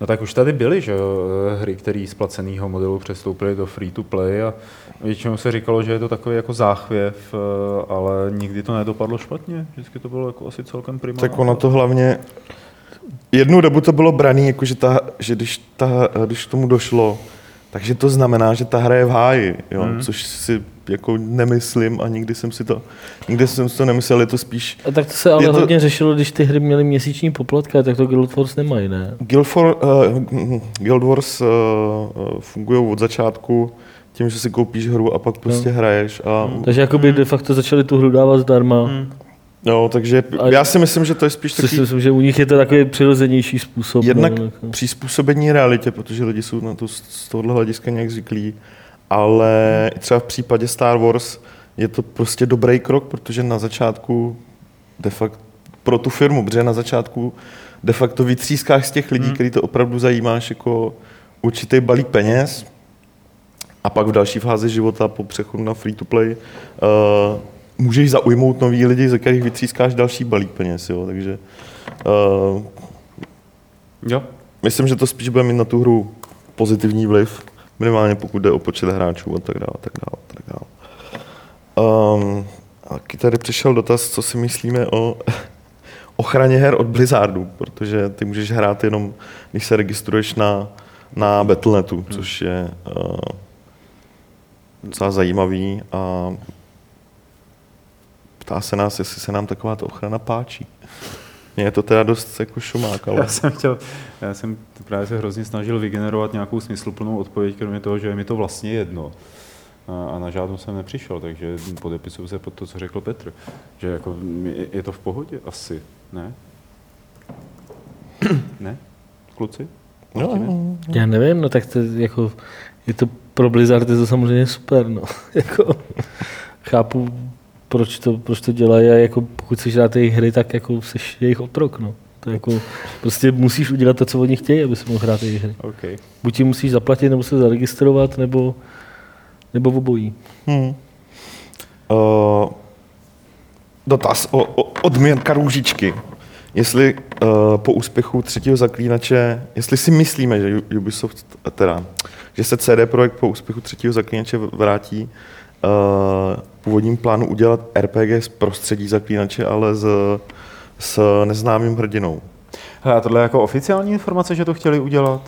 No tak už tady byly, že hry, které z placeného modelu přestoupily do free to play a většinou se říkalo, že je to takový jako záchvěv, ale nikdy to nedopadlo špatně. Vždycky to bylo jako asi celkem primárně. Tak ono to hlavně, jednu dobu to bylo braný, jako že, ta, že když, ta, když k tomu došlo, takže to znamená, že ta hra je v háji, jo? Hmm. což si jako nemyslím a nikdy jsem si to, nikdy jsem si to nemyslel, je to spíš... A tak to se ale to, hodně řešilo, když ty hry měly měsíční poplatky, tak to Guild Wars nemají, ne? Guild, for, uh, Guild Wars uh, fungují od začátku tím, že si koupíš hru a pak prostě no. hraješ. A... Hmm. Takže jakoby de facto začali tu hru dávat zdarma. Hmm. No, takže a já si myslím, že to je spíš takový... Myslím, že u nich je to takový přirozenější způsob. Jednak no, přizpůsobení realitě, protože lidi jsou na to z tohohle hlediska nějak zvyklí, ale třeba v případě Star Wars je to prostě dobrý krok, protože na začátku de facto pro tu firmu, protože na začátku de facto vytřískáš z těch lidí, hmm. který to opravdu zajímáš jako určitý balík peněz a pak v další fázi života po přechodu na free to play uh, můžeš zaujmout nový lidi, ze kterých vytřískáš další balík peněz, jo, takže uh, jo. myslím, že to spíš bude mít na tu hru pozitivní vliv, minimálně pokud jde o počet hráčů a tak dále, tak dále, tak dále. Um, a tady přišel dotaz, co si myslíme o <laughs> ochraně her od Blizzardu, protože ty můžeš hrát jenom, když se registruješ na, na Battle.netu, což je uh, docela zajímavý a ptá se nás, jestli se nám taková ta ochrana páčí. Mně je to teda dost jako šumák, ale... Já jsem chtěl, já jsem právě se hrozně snažil vygenerovat nějakou smysluplnou odpověď, kromě toho, že je mi to vlastně jedno. A, a na žádnou jsem nepřišel, takže podepisuju se pod to, co řekl Petr. Že jako je to v pohodě asi, ne? ne? Kluci? No, já nevím, no tak to jako, je to pro Blizzard je to samozřejmě super, no. <laughs> jako, chápu, proč to, proč to dělají a jako pokud si hrát jejich hry, tak jako jsi jejich otrok, no. To jako, prostě musíš udělat to, co oni chtějí, aby si mohl hrát jejich hry. Okay. Buď ti musíš zaplatit, nebo se zaregistrovat, nebo, nebo obojí. Hmm. Uh, dotaz o, o, od Mirka Růžičky. Jestli uh, po úspěchu třetího zaklínače, jestli si myslíme, že Ubisoft, teda, že se CD Projekt po úspěchu třetího zaklínače vrátí Eh, původním plánu udělat RPG z prostředí zaklínače, ale z, s neznámým hrdinou. Hele, a tohle je jako oficiální informace, že to chtěli udělat?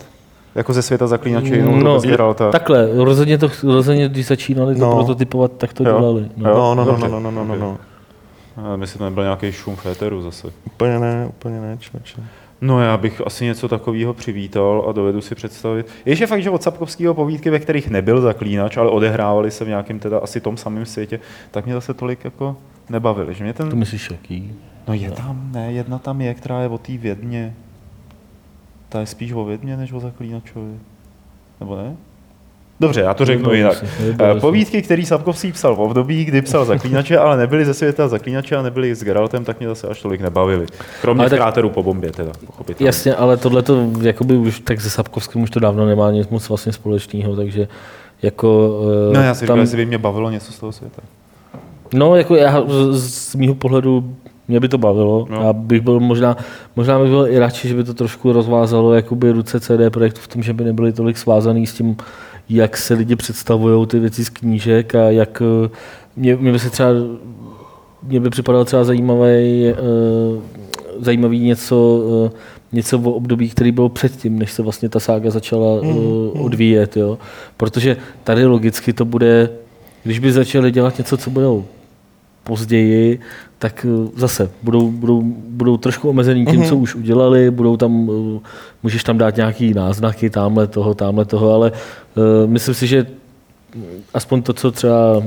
Jako ze světa zaklínače, jenom no, sbíral ta... Takhle, rozhodně, to, rozhodně když začínali to no. prototypovat, tak to jo. dělali. No, jo, no, no, no, no, no, no, no. no. Eh, Myslím, že nebyl nějaký šum féteru zase. Úplně ne, úplně ne, člověče. No já bych asi něco takového přivítal a dovedu si představit. Je fakt, že od Sapkovského povídky, ve kterých nebyl zaklínač, ale odehrávali se v nějakém teda asi tom samém světě, tak mě zase tolik jako nebavili. Že mě ten... To myslíš jaký? No je tam, ne, jedna tam je, která je o té Vědně. Ta je spíš o Vědně, než o zaklínačovi. Nebo ne? Dobře, já to řeknu jinak. Eh, povídky, který Sapkovský psal v období, kdy psal zaklínače, ale nebyly ze světa zaklínače a nebyly s Geraltem, tak mě zase až tolik nebavili. Kromě ale tak, kráteru po bombě teda, pochopitelně. Jasně, ale tohle to, jakoby už, tak se Sapkovským už to dávno nemá nic moc vlastně společného, takže jako... Uh, no já si tam... říkal, jestli by mě bavilo něco z toho světa. No, jako já z, z mýho pohledu mě by to bavilo. No. Já bych byl možná, možná bych byl i radši, že by to trošku rozvázalo jakoby ruce CD projektu v tom, že by nebyly tolik svázaný s tím jak se lidi představují ty věci z knížek a jak eh, mě, mě by se třeba mě by připadalo třeba zajímavý, uh, zajímavý něco, uh, něco o období, který byl předtím, než se vlastně ta sága začala uh, odvíjet. Jo? Protože tady logicky to bude, když by začali dělat něco, co budou později, tak eh, zase budou, budou, budou trošku omezený tím, mm-hmm. co už udělali, budou tam, eh, můžeš tam dát nějaký náznaky, tamhle toho, tamhle toho, ale uh, myslím si, že aspoň to, co třeba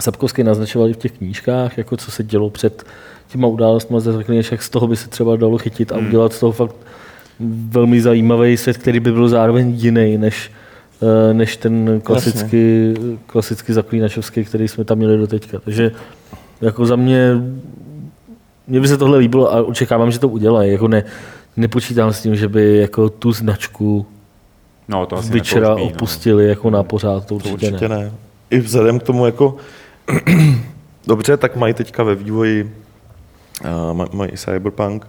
Sapkovský naznačovali v těch knížkách, jako co se dělo před těma událostmi ze jak z toho by se třeba dalo chytit a mm. udělat z toho fakt velmi zajímavý svět, který by byl zároveň jiný, než, než ten klasický, klasický zaklínačovský, který jsme tam měli do teďka. Takže jako za mě, mně by se tohle líbilo a očekávám, že to udělají. Jako ne, nepočítám s tím, že by jako tu značku no, to asi Witchera no. opustili no. jako na pořád, to určitě, to určitě ne. ne. I vzhledem k tomu jako, <clears throat> dobře, tak mají teďka ve vývoji, uh, mají Cyberpunk,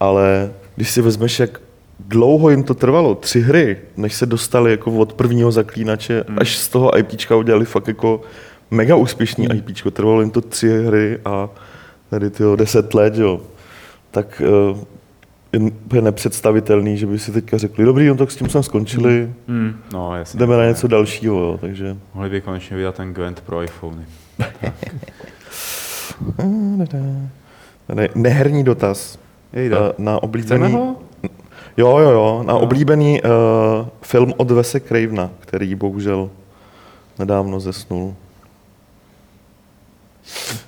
ale když si vezmeš, jak dlouho jim to trvalo, tři hry, než se dostali jako od prvního zaklínače, hmm. až z toho IPčka udělali fakt jako mega úspěšný hmm. IPčko. Trvalo jim to tři hry a tady ty deset let, jo. Tak uh, je nepředstavitelný, že by si teďka řekli, dobrý, no tak s tím jsme skončili, Hmm. No, jasně. jdeme na něco dalšího, jo, takže... Mohli by konečně vydat ten Gwent pro iPhony. <laughs> Ne, neherní dotaz Jejda. eh, na oblíbený... Jo, jo, jo, na oblíbený uh, film od Vese Cravena, který bohužel nedávno zesnul.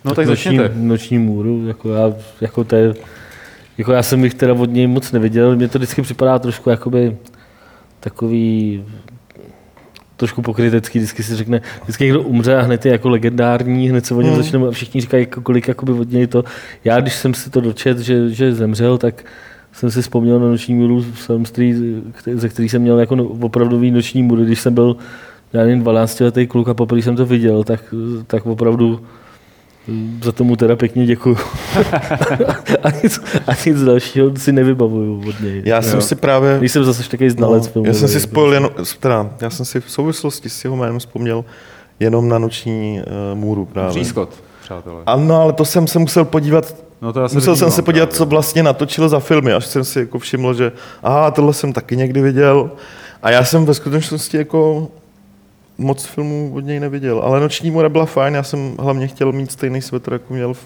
No tak noční, začněte. noční můru, jako já, jako to je, jako já jsem jich teda od něj moc neviděl, mně to vždycky připadá trošku jakoby takový trošku pokrytecký, vždycky si řekne, vždycky někdo umře a hned je jako legendární, hned se o něm Hmm. začneme a všichni říkají, jako kolik jakoby od něj to. Já, když jsem si to dočet, že, že zemřel, tak jsem si vzpomněl na noční můru Selmstří, ze který jsem měl jako no- opravdový noční můry, když jsem byl já nevím, 12 letý kluk a poprvé jsem to viděl, tak, tak opravdu za tomu teda pěkně děkuju. <laughs> a, nic, a nic dalšího si nevybavuju od něj. Já jsem Jo. si právě... Nejsem zase takový znalec no, filmu. já jsem si spojil jenom, teda, já jsem si v souvislosti s jeho jménem vzpomněl jenom na noční uh, můru právě. Přískot, přátelé. Ano, ale to jsem se musel podívat, No to já se musel jsem se podívat, právě. co vlastně natočil za filmy, až jsem si jako všiml, že aha, tohle jsem taky někdy viděl. A já jsem ve skutečnosti jako moc filmů od něj neviděl, ale Noční mora byla fajn, já jsem hlavně chtěl mít stejný svetr, jako měl v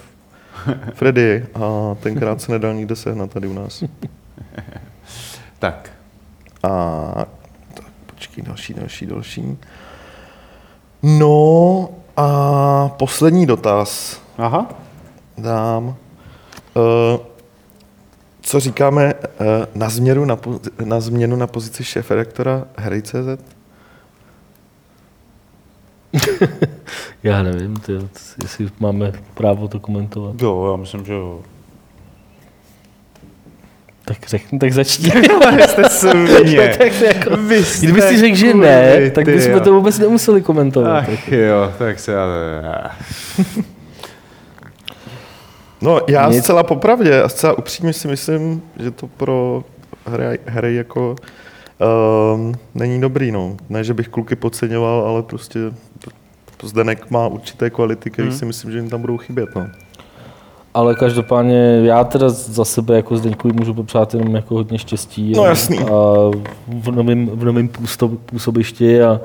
Freddy a tenkrát se nedal nikde sehnat tady u nás. <laughs> Tak, A tak počkej, další, další, další. No a poslední dotaz aha. dám. Uh, co říkáme uh, na, změnu na, pozi- na změnu na pozici šéf-redaktora Hry.cz? <laughs> Já nevím, ty, jestli máme právo to komentovat. Jo, já myslím, že jo. Tak řekni, tak začni. <laughs> Jste svině. <laughs> tak jako, Vy jste kdyby si řekl, že ne, tak bychom to vůbec nemuseli komentovat. Ach jo, tak se já... No já Nic. zcela popravdě a zcela upřímně si myslím, že to pro hry, hry jako um, není dobrý. No. Ne, že bych kluky podceňoval, ale prostě Zdenek má určité kvality, které Hmm. si myslím, že jim tam budou chybět. No. Ale každopádně já teda za sebe jako Zdeňkovi můžu popřát jenom jako hodně štěstí. No a, jasný. A v novém, v půsto- působišti a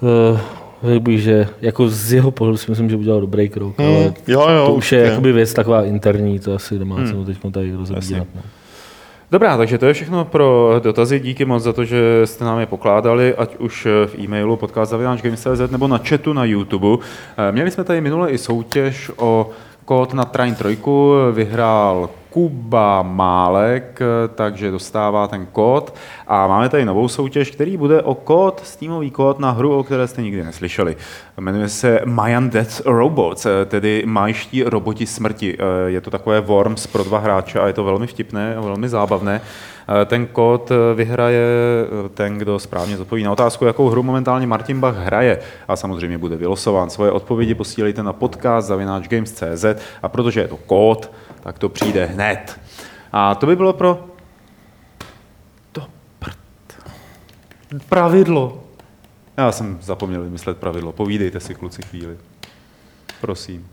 uh, řekl bych, že jako z jeho pohledu si myslím, že udělal dobrý krok, Hmm. ale Jo, jo, to už je určitě. jakoby věc taková interní, to asi nemá Hmm. cenu teď tady rozebírat. No. Dobrá, takže to je všechno pro dotazy. Díky moc za to, že jste nám je pokládali, ať už v e-mailu podcast.games.cz nebo na chatu na YouTube. Eh, Měli jsme tady minule i soutěž o kód na Train 3. Vyhrál Kuba Málek, takže dostává ten kód. A máme tady novou soutěž, který bude o kód, Steamový kód na hru, o které jste nikdy neslyšeli. Jmenuje se Mayan Death Robots, tedy majští roboti smrti. Je to takové Worms pro dva hráče a je to velmi vtipné a velmi zábavné. Ten kód vyhraje ten, kdo správně zodpoví na otázku, jakou hru momentálně Martin Bach hraje a samozřejmě bude vylosován. Svoje odpovědi posílejte na podcast zavináčgames.cz a protože je to kód, tak to přijde hned. A to by bylo pro to prd. Pravidlo. Já jsem zapomněl vymyslet pravidlo. Povídejte si, kluci, chvíli. Prosím.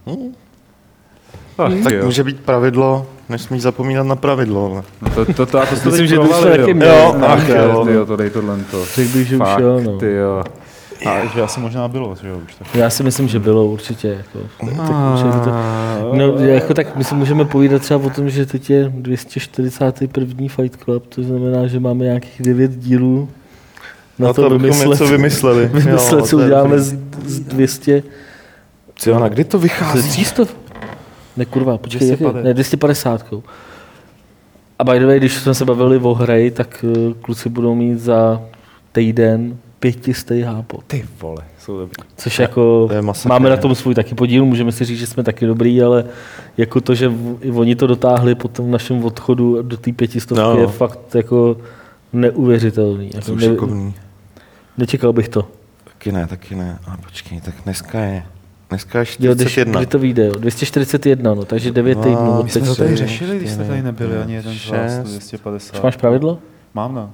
Ach, Tak jo. může být pravidlo, nesmíš zapomínat na pravidlo. ale- No to, to, to, to, to Myslím, že to provali, jsme jo. Ach, ach, jo, jo. tyjo, to dej tohle to. Řekl bych, že už jo, no. tyjo. A že asi možná bylo, že jo, už tak. Já si myslím, že bylo určitě. Jako, tak, to, no, jako, tak my si můžeme povídat třeba o tom, že teď je 241. Fight Club, to znamená, že máme nějakých 9 dílů na, Na to, to, vymyslet, něco vymysleli. <laughs> vymyslet Jo, co uděláme z, z 200. Jo, na kdy to Z vychází? 300? Ne, kurva, počkej, jak je? 250. Ne, 250. A by the way, když jsme se bavili o hry, tak eh, kluci budou mít za týden pětistý hápot. Ty vole, jsou dobrý. Což jako, to je masakr, máme na tom svůj taky podíl, můžeme si říct, že jsme taky dobrý, ale jako to, že oni to dotáhli po tom našem odchodu do té pětistovky No, no. je fakt jako neuvěřitelný. Jako ne, šikovní. nečekal bych to. Taky ne, taky ne. A počkej, tak dneska je Dneska je Jo, když, 41. kdy to vyjde, jo? 241, no, takže 9 No, týdnů. my jsme to tady řešili, když jste tady nebyli ani jeden z vás, šest. 250. Už máš pravidlo? Mám, no.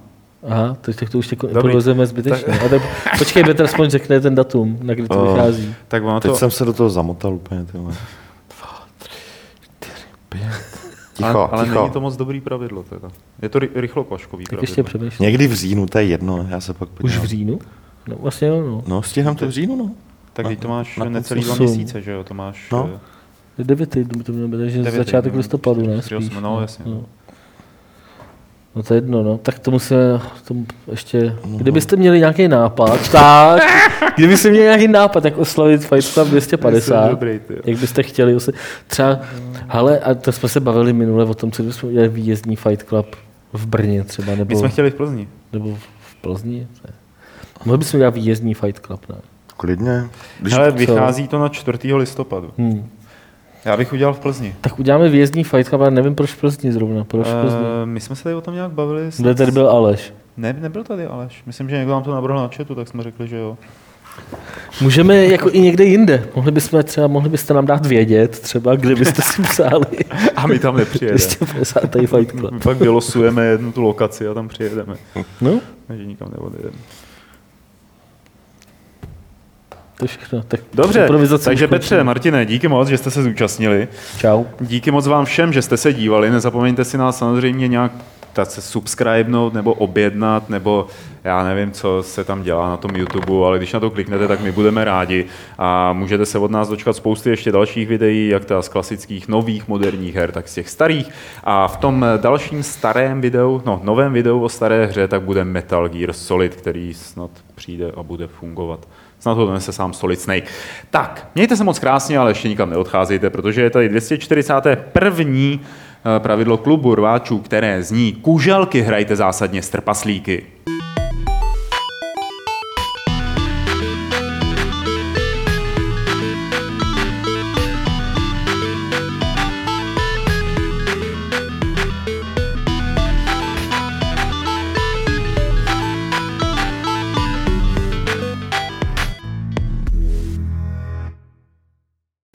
Aha, teď tak to už jako improvizujeme zbytečně. A tak, počkej, Petr aspoň řekne ten datum, na kdy to Oh. vychází. Tak ono Teď to... jsem se do toho zamotal úplně. Ty vole. Dva, tři, čtyři, pět. <laughs> Ticho, ale, ale ticho. není to moc dobrý pravidlo teda. Je to ry- rychlokvaškový Tak pravidlo. ještě přemýšlím. Někdy v říjnu, to je jedno, já se pak Už podívám. v říjnu? No vlastně jo, no. No, stihám to v říjnu, no. Tak teď to máš na necelý dva měsíce, že jo? To máš... No. eh, 9 týdnů to mělo být, takže devět začátek listopadu, ne? Spíš, no, jasně. No. No to je jedno, no. Tak to musíme, tomu ještě, kdybyste měli nějaký nápad, <laughs> tak, kdybyste měli nějaký nápad, jak oslavit Fight Club 250, Jsi dobrý, jak byste chtěli, oslavit. třeba, hele, a to jsme se bavili minule o tom, co bychom udělali výjezdní Fight Club v Brně třeba, nebo, My jsme chtěli v Plzni. nebo v Plzni. Ne. Mohli bychom udělat výjezdní Fight Club, ne? Klidně. Když Ale vychází to na 4. listopadu. Hmm. Já bych udělal v Plzni. Tak uděláme výjezdní Fight Club, ale nevím, proč v Plzni zrovna, proč v Plzni. Uh, my jsme se tady o tom nějak bavili. Kde tady byl Aleš? Ne, nebyl tady Aleš. Myslím, že někdo nám to navrhl na chatu, tak jsme řekli, že jo. Můžeme jako i někde jinde. Mohli bychom třeba, mohli byste nám dát vědět, třeba, kde byste si psali <laughs> A my tam nepřijedeme. 250. Fight Club. My pak vylosujeme jednu tu lokaci a tam přijedeme. No, Takže nikam neodjedeme. To všechno. Tak Dobře, takže. Petře, Martine, díky moc, že jste se zúčastnili. Čau. Díky moc vám všem, že jste se dívali. Nezapomeňte si nás samozřejmě nějak tak se subscribenout nebo objednat, nebo já nevím, co se tam dělá na tom YouTube, ale když na to kliknete, tak my budeme rádi a můžete se od nás dočkat spousty ještě dalších videí, jak ta z klasických nových moderních her, tak z těch starých. A v tom dalším starém videu, no novém videu o staré hře, tak bude Metal Gear Solid, který snad přijde a bude fungovat. Snad ho donese sám Solid Snake. Tak, mějte se moc krásně, ale ještě nikam neodcházejte, protože je tady 241. pravidlo klubu rváčů, které zní kuželky hrajte zásadně s trpaslíky.